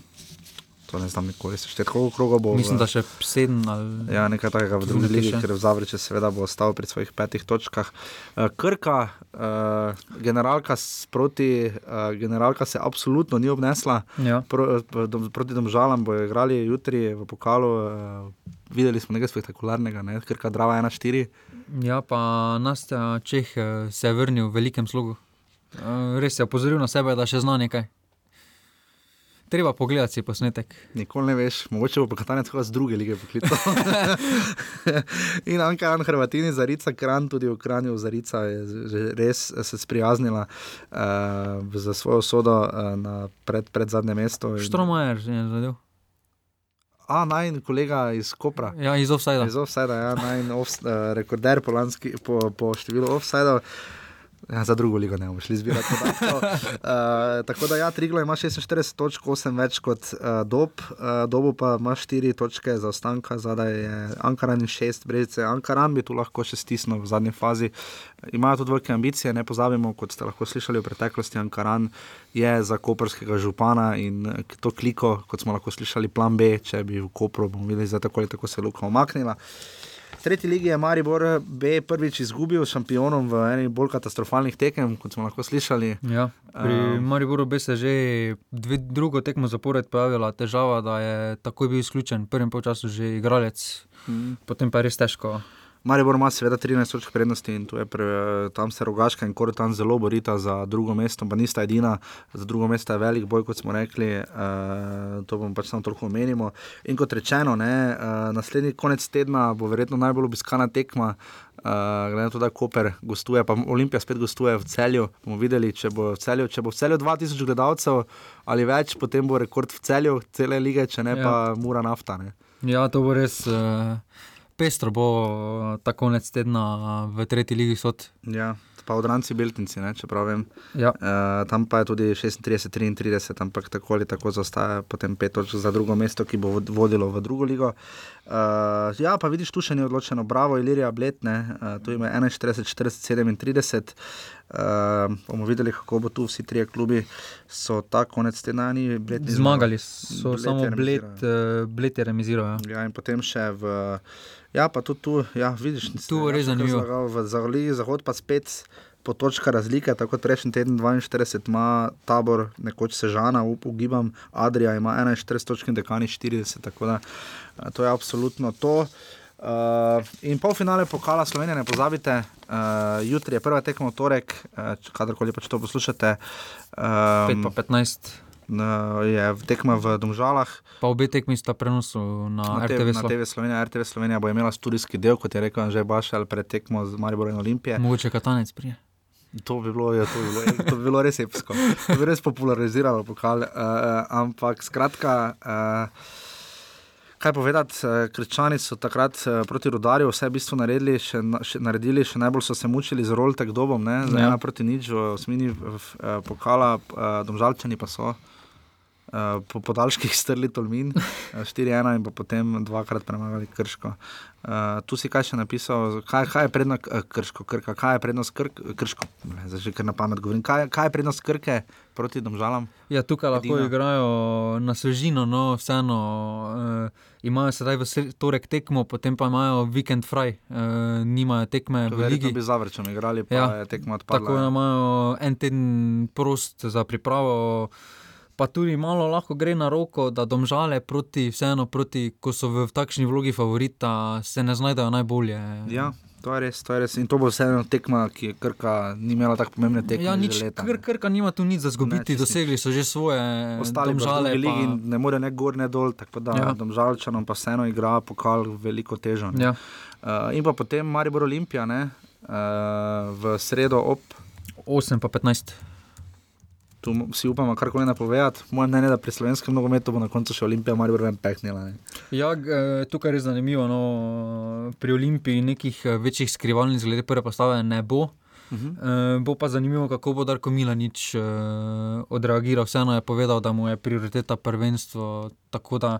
To ne znam nikoli sešteti, koliko krogov bo. Mislim, v, da še sedem ali Ja, nekaj takega v drugi ligi, ker v Zavreče seveda bo ostal pri svojih petih točkah. Uh, Krka, uh, generalka, proti, uh, generalka se absolutno ni obnesla. Ja. Pro, dom, proti domžalam bojo igrali jutri v pokalu. Uh, videli smo nekaj spektakularnega, ne? Krka Drava 1-4. Ja, pa Nastja Čeh eh, se je vrnil v velikem slogu. Eh, Res je opozoril na sebe, da še zna nekaj. Treba pogledati si posnetek. Nikoli ne veš, mogoče bo pokatanec koga z druge lige poklical. in Ankaran, Hrvatini, Zarica, Kran, tudi v Kranju, Zarica je res se sprijaznila uh, za svojo sodo uh, na pred, pred zadnje mesto. In- Štromajer je zadev. A, naj kolega iz Kopra. Ja, iz offsajda. Iz offsajda, ja, naj off, uh, rekorder po, lanski, po, po številu offsajdov. Ja, za drugo ligo ne bomo šli zbirati podatkov. Uh, tako da, ja, Triglo ima 46 točk, 8 več kot uh, Dob, uh, Dobu pa ima 4 točke za ostanka, zadaj je Ankaran in 6 brezice. Ankaran bi tu lahko še stisnil v zadnji fazi. Imajo tudi velike ambicije, ne pozabimo, kot ste lahko slišali v preteklosti, Ankaran je za koperskega župana in eh, to kliko, kot smo lahko slišali, plan B, če bi v Kopru, bomo videli, zdaj tako ali tako se je Luka omaknila. V tretji ligi je Maribor B prvič izgubil s šampionom v eni bolj katastrofalnih tekem, kot smo lahko slišali. Ja, pri Um, Mariboru bi se že dve, drugo tekmo zapored pojavila težava, da je takoj bil izključen, v prvem polčasu že igralec, Mhm. potem pa je res težko. Maribor ima seveda 13 točk prednosti in tu je pre, tam se rogaška in Korotan zelo borita za drugo mesto, pa nista edina, za drugo mesto je velik boj, kot smo rekli, uh, to bomo pač samo toliko omenimo. In kot rečeno, ne, uh, naslednji konec tedna bo verjetno najbolj obiskana tekma. Uh, glede na to, da Koper gostuje, pa Olimpija spet gostuje v celju. bomo videli, če bo v celju, če bo v celju 2000 gledalcev ali več, potem bo rekord v celju cele lige, če ne Ja. ja. pa mura nafta. Ne. Ja, to bo res uh, pestro, bo ta konec tedna v tretji ligi sod. Ja, pa odranci Beltinci, ne, čeprav vem. Ja. Uh, tam pa je tudi 36-33, ampak tako ali tako zaostaja potem pet točk za drugo mesto, ki bo vod- vodilo v drugo ligo. Uh, ja, pa vidiš, tu še ni odločeno, bravo, Ilirija Bletne, uh, tu ima 41, 40, 37. Uh, bomo videli, kako bo tu vsi trije klubi, so ta konec tedna ni Bletni Zmagali zmagal. so Bled samo Bled, uh, Bled je remiziral. Ja. Ja, in potem še v. Ja, pa tudi tu, ja, vidiš, Tu res zanimivo. V Zahodi zahod pa spet po točka razlike, tako prejšnji teden 42 ima tabor, nekoč Sežana, ugibam, Adrija ima 41 točk in dekani 40, tako da to je absolutno to. Uh, in polfinale pokala Slovenije, ne pozabite, uh, jutri je prva tekma, v torek, uh, kadarkoli pač to poslušate. Um, 5 pa 15. Je tekma v Domžalah. Pa obe tekmi sta prenosu na, Na, RTV. TV, na Slo- TV Slovenija, RTV Slovenija bo imela studijski del, kot je rekel že Bašal pred tekmo z Mariborom in Olimpije. Mogoče Katanec prije. To bi bilo, ja, to bi bilo, to bi bilo res epsko. To bi res populariziralo pokal. Uh, ampak skratka. Uh, Kaj povedati, eh, krčani so takrat eh, proti rodarju vse v bistvu naredili, še, na- še, naredili, še najbolj so se mučili z roltek dobom, ne, za Ja. ena proti nič v eh, pokala, eh, domžalčani pa so eh, po podaljških strli Tolmin, eh, 4-1 in pa potem dvakrat premagali Krško. Uh, tu si kaj še napisal, kaj, kaj je prednost uh, Krško, Krka, kaj je prednost krk, Krško, zdaj že kar na pamet govorim, kaj, kaj je prednost Krke proti domžalam? Ja, tukaj lahko Edina. igrajo na svežino, no vseeno uh, imajo sedaj v torek tekmo, potem pa imajo vikend fraj, uh, nimajo tekme v Verjetno ligi. bi zavrčem igrali, pa Ja, je tekmo odpadla. Tako da imajo en teden prost za pripravo. Pa tudi malo lahko gre na roko, da domžale proti, vseeno proti, ko so v, v takšni vlogi favorita, se ne znajdejo najbolje. Ja, to je res, to je res. In to bo vseeno tekma, ki je Krka ni imela tako pomembne tekme. Ja, že nič, leta, kr, ne. krka nima tu nič za zgubiti, čisto dosegli so že svoje Ostali pa v domžale. drugi ligi Pa, ne morejo ne gor, ne dol, tako da ja. Ja. domžalčanom pa vseeno igra pokal veliko težo. ne. ja, Uh, in pa potem Maribor Olimpija, ne, uh, v sredo ob, 8 pa 15. tu si upamo karkoli napovedati. Moje mnenje je, da pri slovenskem nogometu bo na koncu še Olimpija Maribor ven pehnila. Ne. Ja, eh, tukaj je res zanimivo. No, pri Olimpiji nekih eh, večjih skrivalnic glede prve postave ne bo. Uh -huh. bo pa zanimivo, kako bo Darko Milanič e, odreagiral. Vseeno je povedal, da mu je prioriteta prvenstvo. Tako da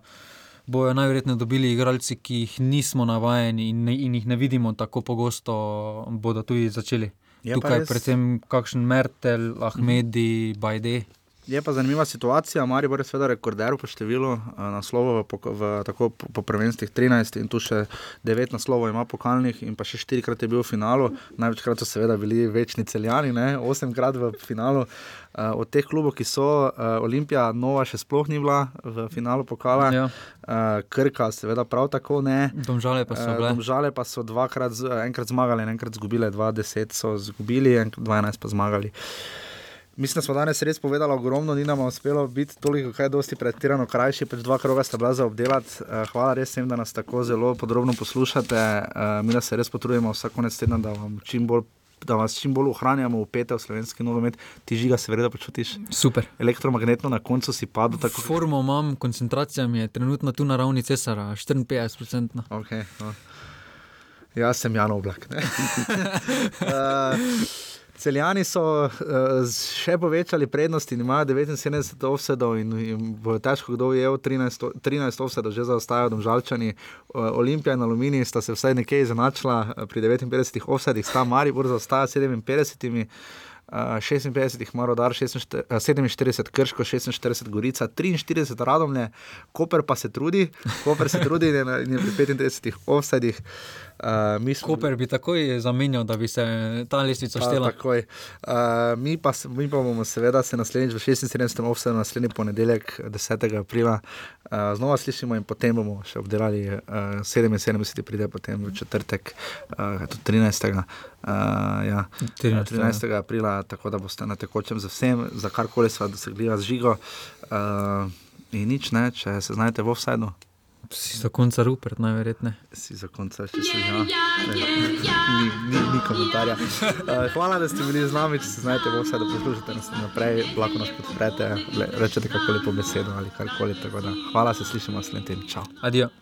bojo najverjetneje dobili igralci, ki jih nismo navajeni in, ne, in jih ne vidimo tako pogosto, bodo tudi začeli. Je Tukaj res- predvsem kakšen Mertel, Ahmedi. Bajde. Je pa zanimiva situacija, Maribor je seveda rekorder po številu uh, naslovov, v, v, tako po, prvenstvih 13 in tu še 9 naslovov ima pokalnih in pa še 4 krat je bil v finalu. Največkrat so seveda bili večni celjani, 8 krat v finalu. Uh, od teh klubov, ki so, uh, Olimpija, Nova še sploh ni bila v finalu pokala, Ja. uh, Krka, seveda prav tako ne. Domžale pa so Eh, bile. Domžale pa so dvakrat, enkrat zmagali, enkrat izgubili, 2-10 so izgubili, enkrat 12 pa zmagali. Mislim, da smo danes res povedali ogromno, ni nam uspelo biti toliko, kaj dosti pretirano krajši, pač dva kroga sta bila za obdelati. Eh, Hvala res vsem, da nas tako zelo podrobno poslušate. Eh, Mi da se res potrudimo vsak konec tedna, da, vam čim bolj, da vas čim bolj ohranjamo upete v slovenski nogomet. Ti žiga se verjetno počutiš Super. elektromagnetno, na koncu si padel tako. Formo imam, koncentracija mi je trenutno tu na ravni cesara, 54%. Okay, no. Jaz sem Jan Oblak. uh, Celjani so uh, še povečali prednost in imajo 79 offsetov in, in bo težko kdo je 13, o- 13 offsetov, že zaostajajo domžalčani. Uh, Olimpija in Aluminij sta se vsaj nekje izenačila eh, pri 59 offsetih, sta Maribor zaostaja 57. Uh, 56 jih ima rodar, 46, eh, 47 krško, 46 gorica, 43 radomlje, Koper pa se trudi, Koper se trudi in je, in je pri 35 offsetih. Uh, mi smo Koper bi takoj zamenjal, da bi se ta lestvica štela. takoj. Uh, mi, pa, mi pa bomo seveda se naslednjič v 76. offsetu, naslednji ponedeljek, 10. aprila, uh, znova slišimo in potem bomo še obdelali uh, 77, pride potem v četrtek, uh, tudi 13. Uh, ja, 13., 13. aprila, tako da boste na tekočem za vsem, za karkoli sva dosegljiva z žigo. Uh, in nič ne, če se znajdete v offsetu, Si za konca Rupert, najverjetneje. si za konca še se ja. Ni, ni, ni komentarja. Uh, hvala, da ste bili z nami, če se znajdete v vse, da poslušate nas naprej, lahko nas podprete, rečete kako lepo besedo ali karkoli. Hvala, se slišimo naslednji teden. Čau. Adijo.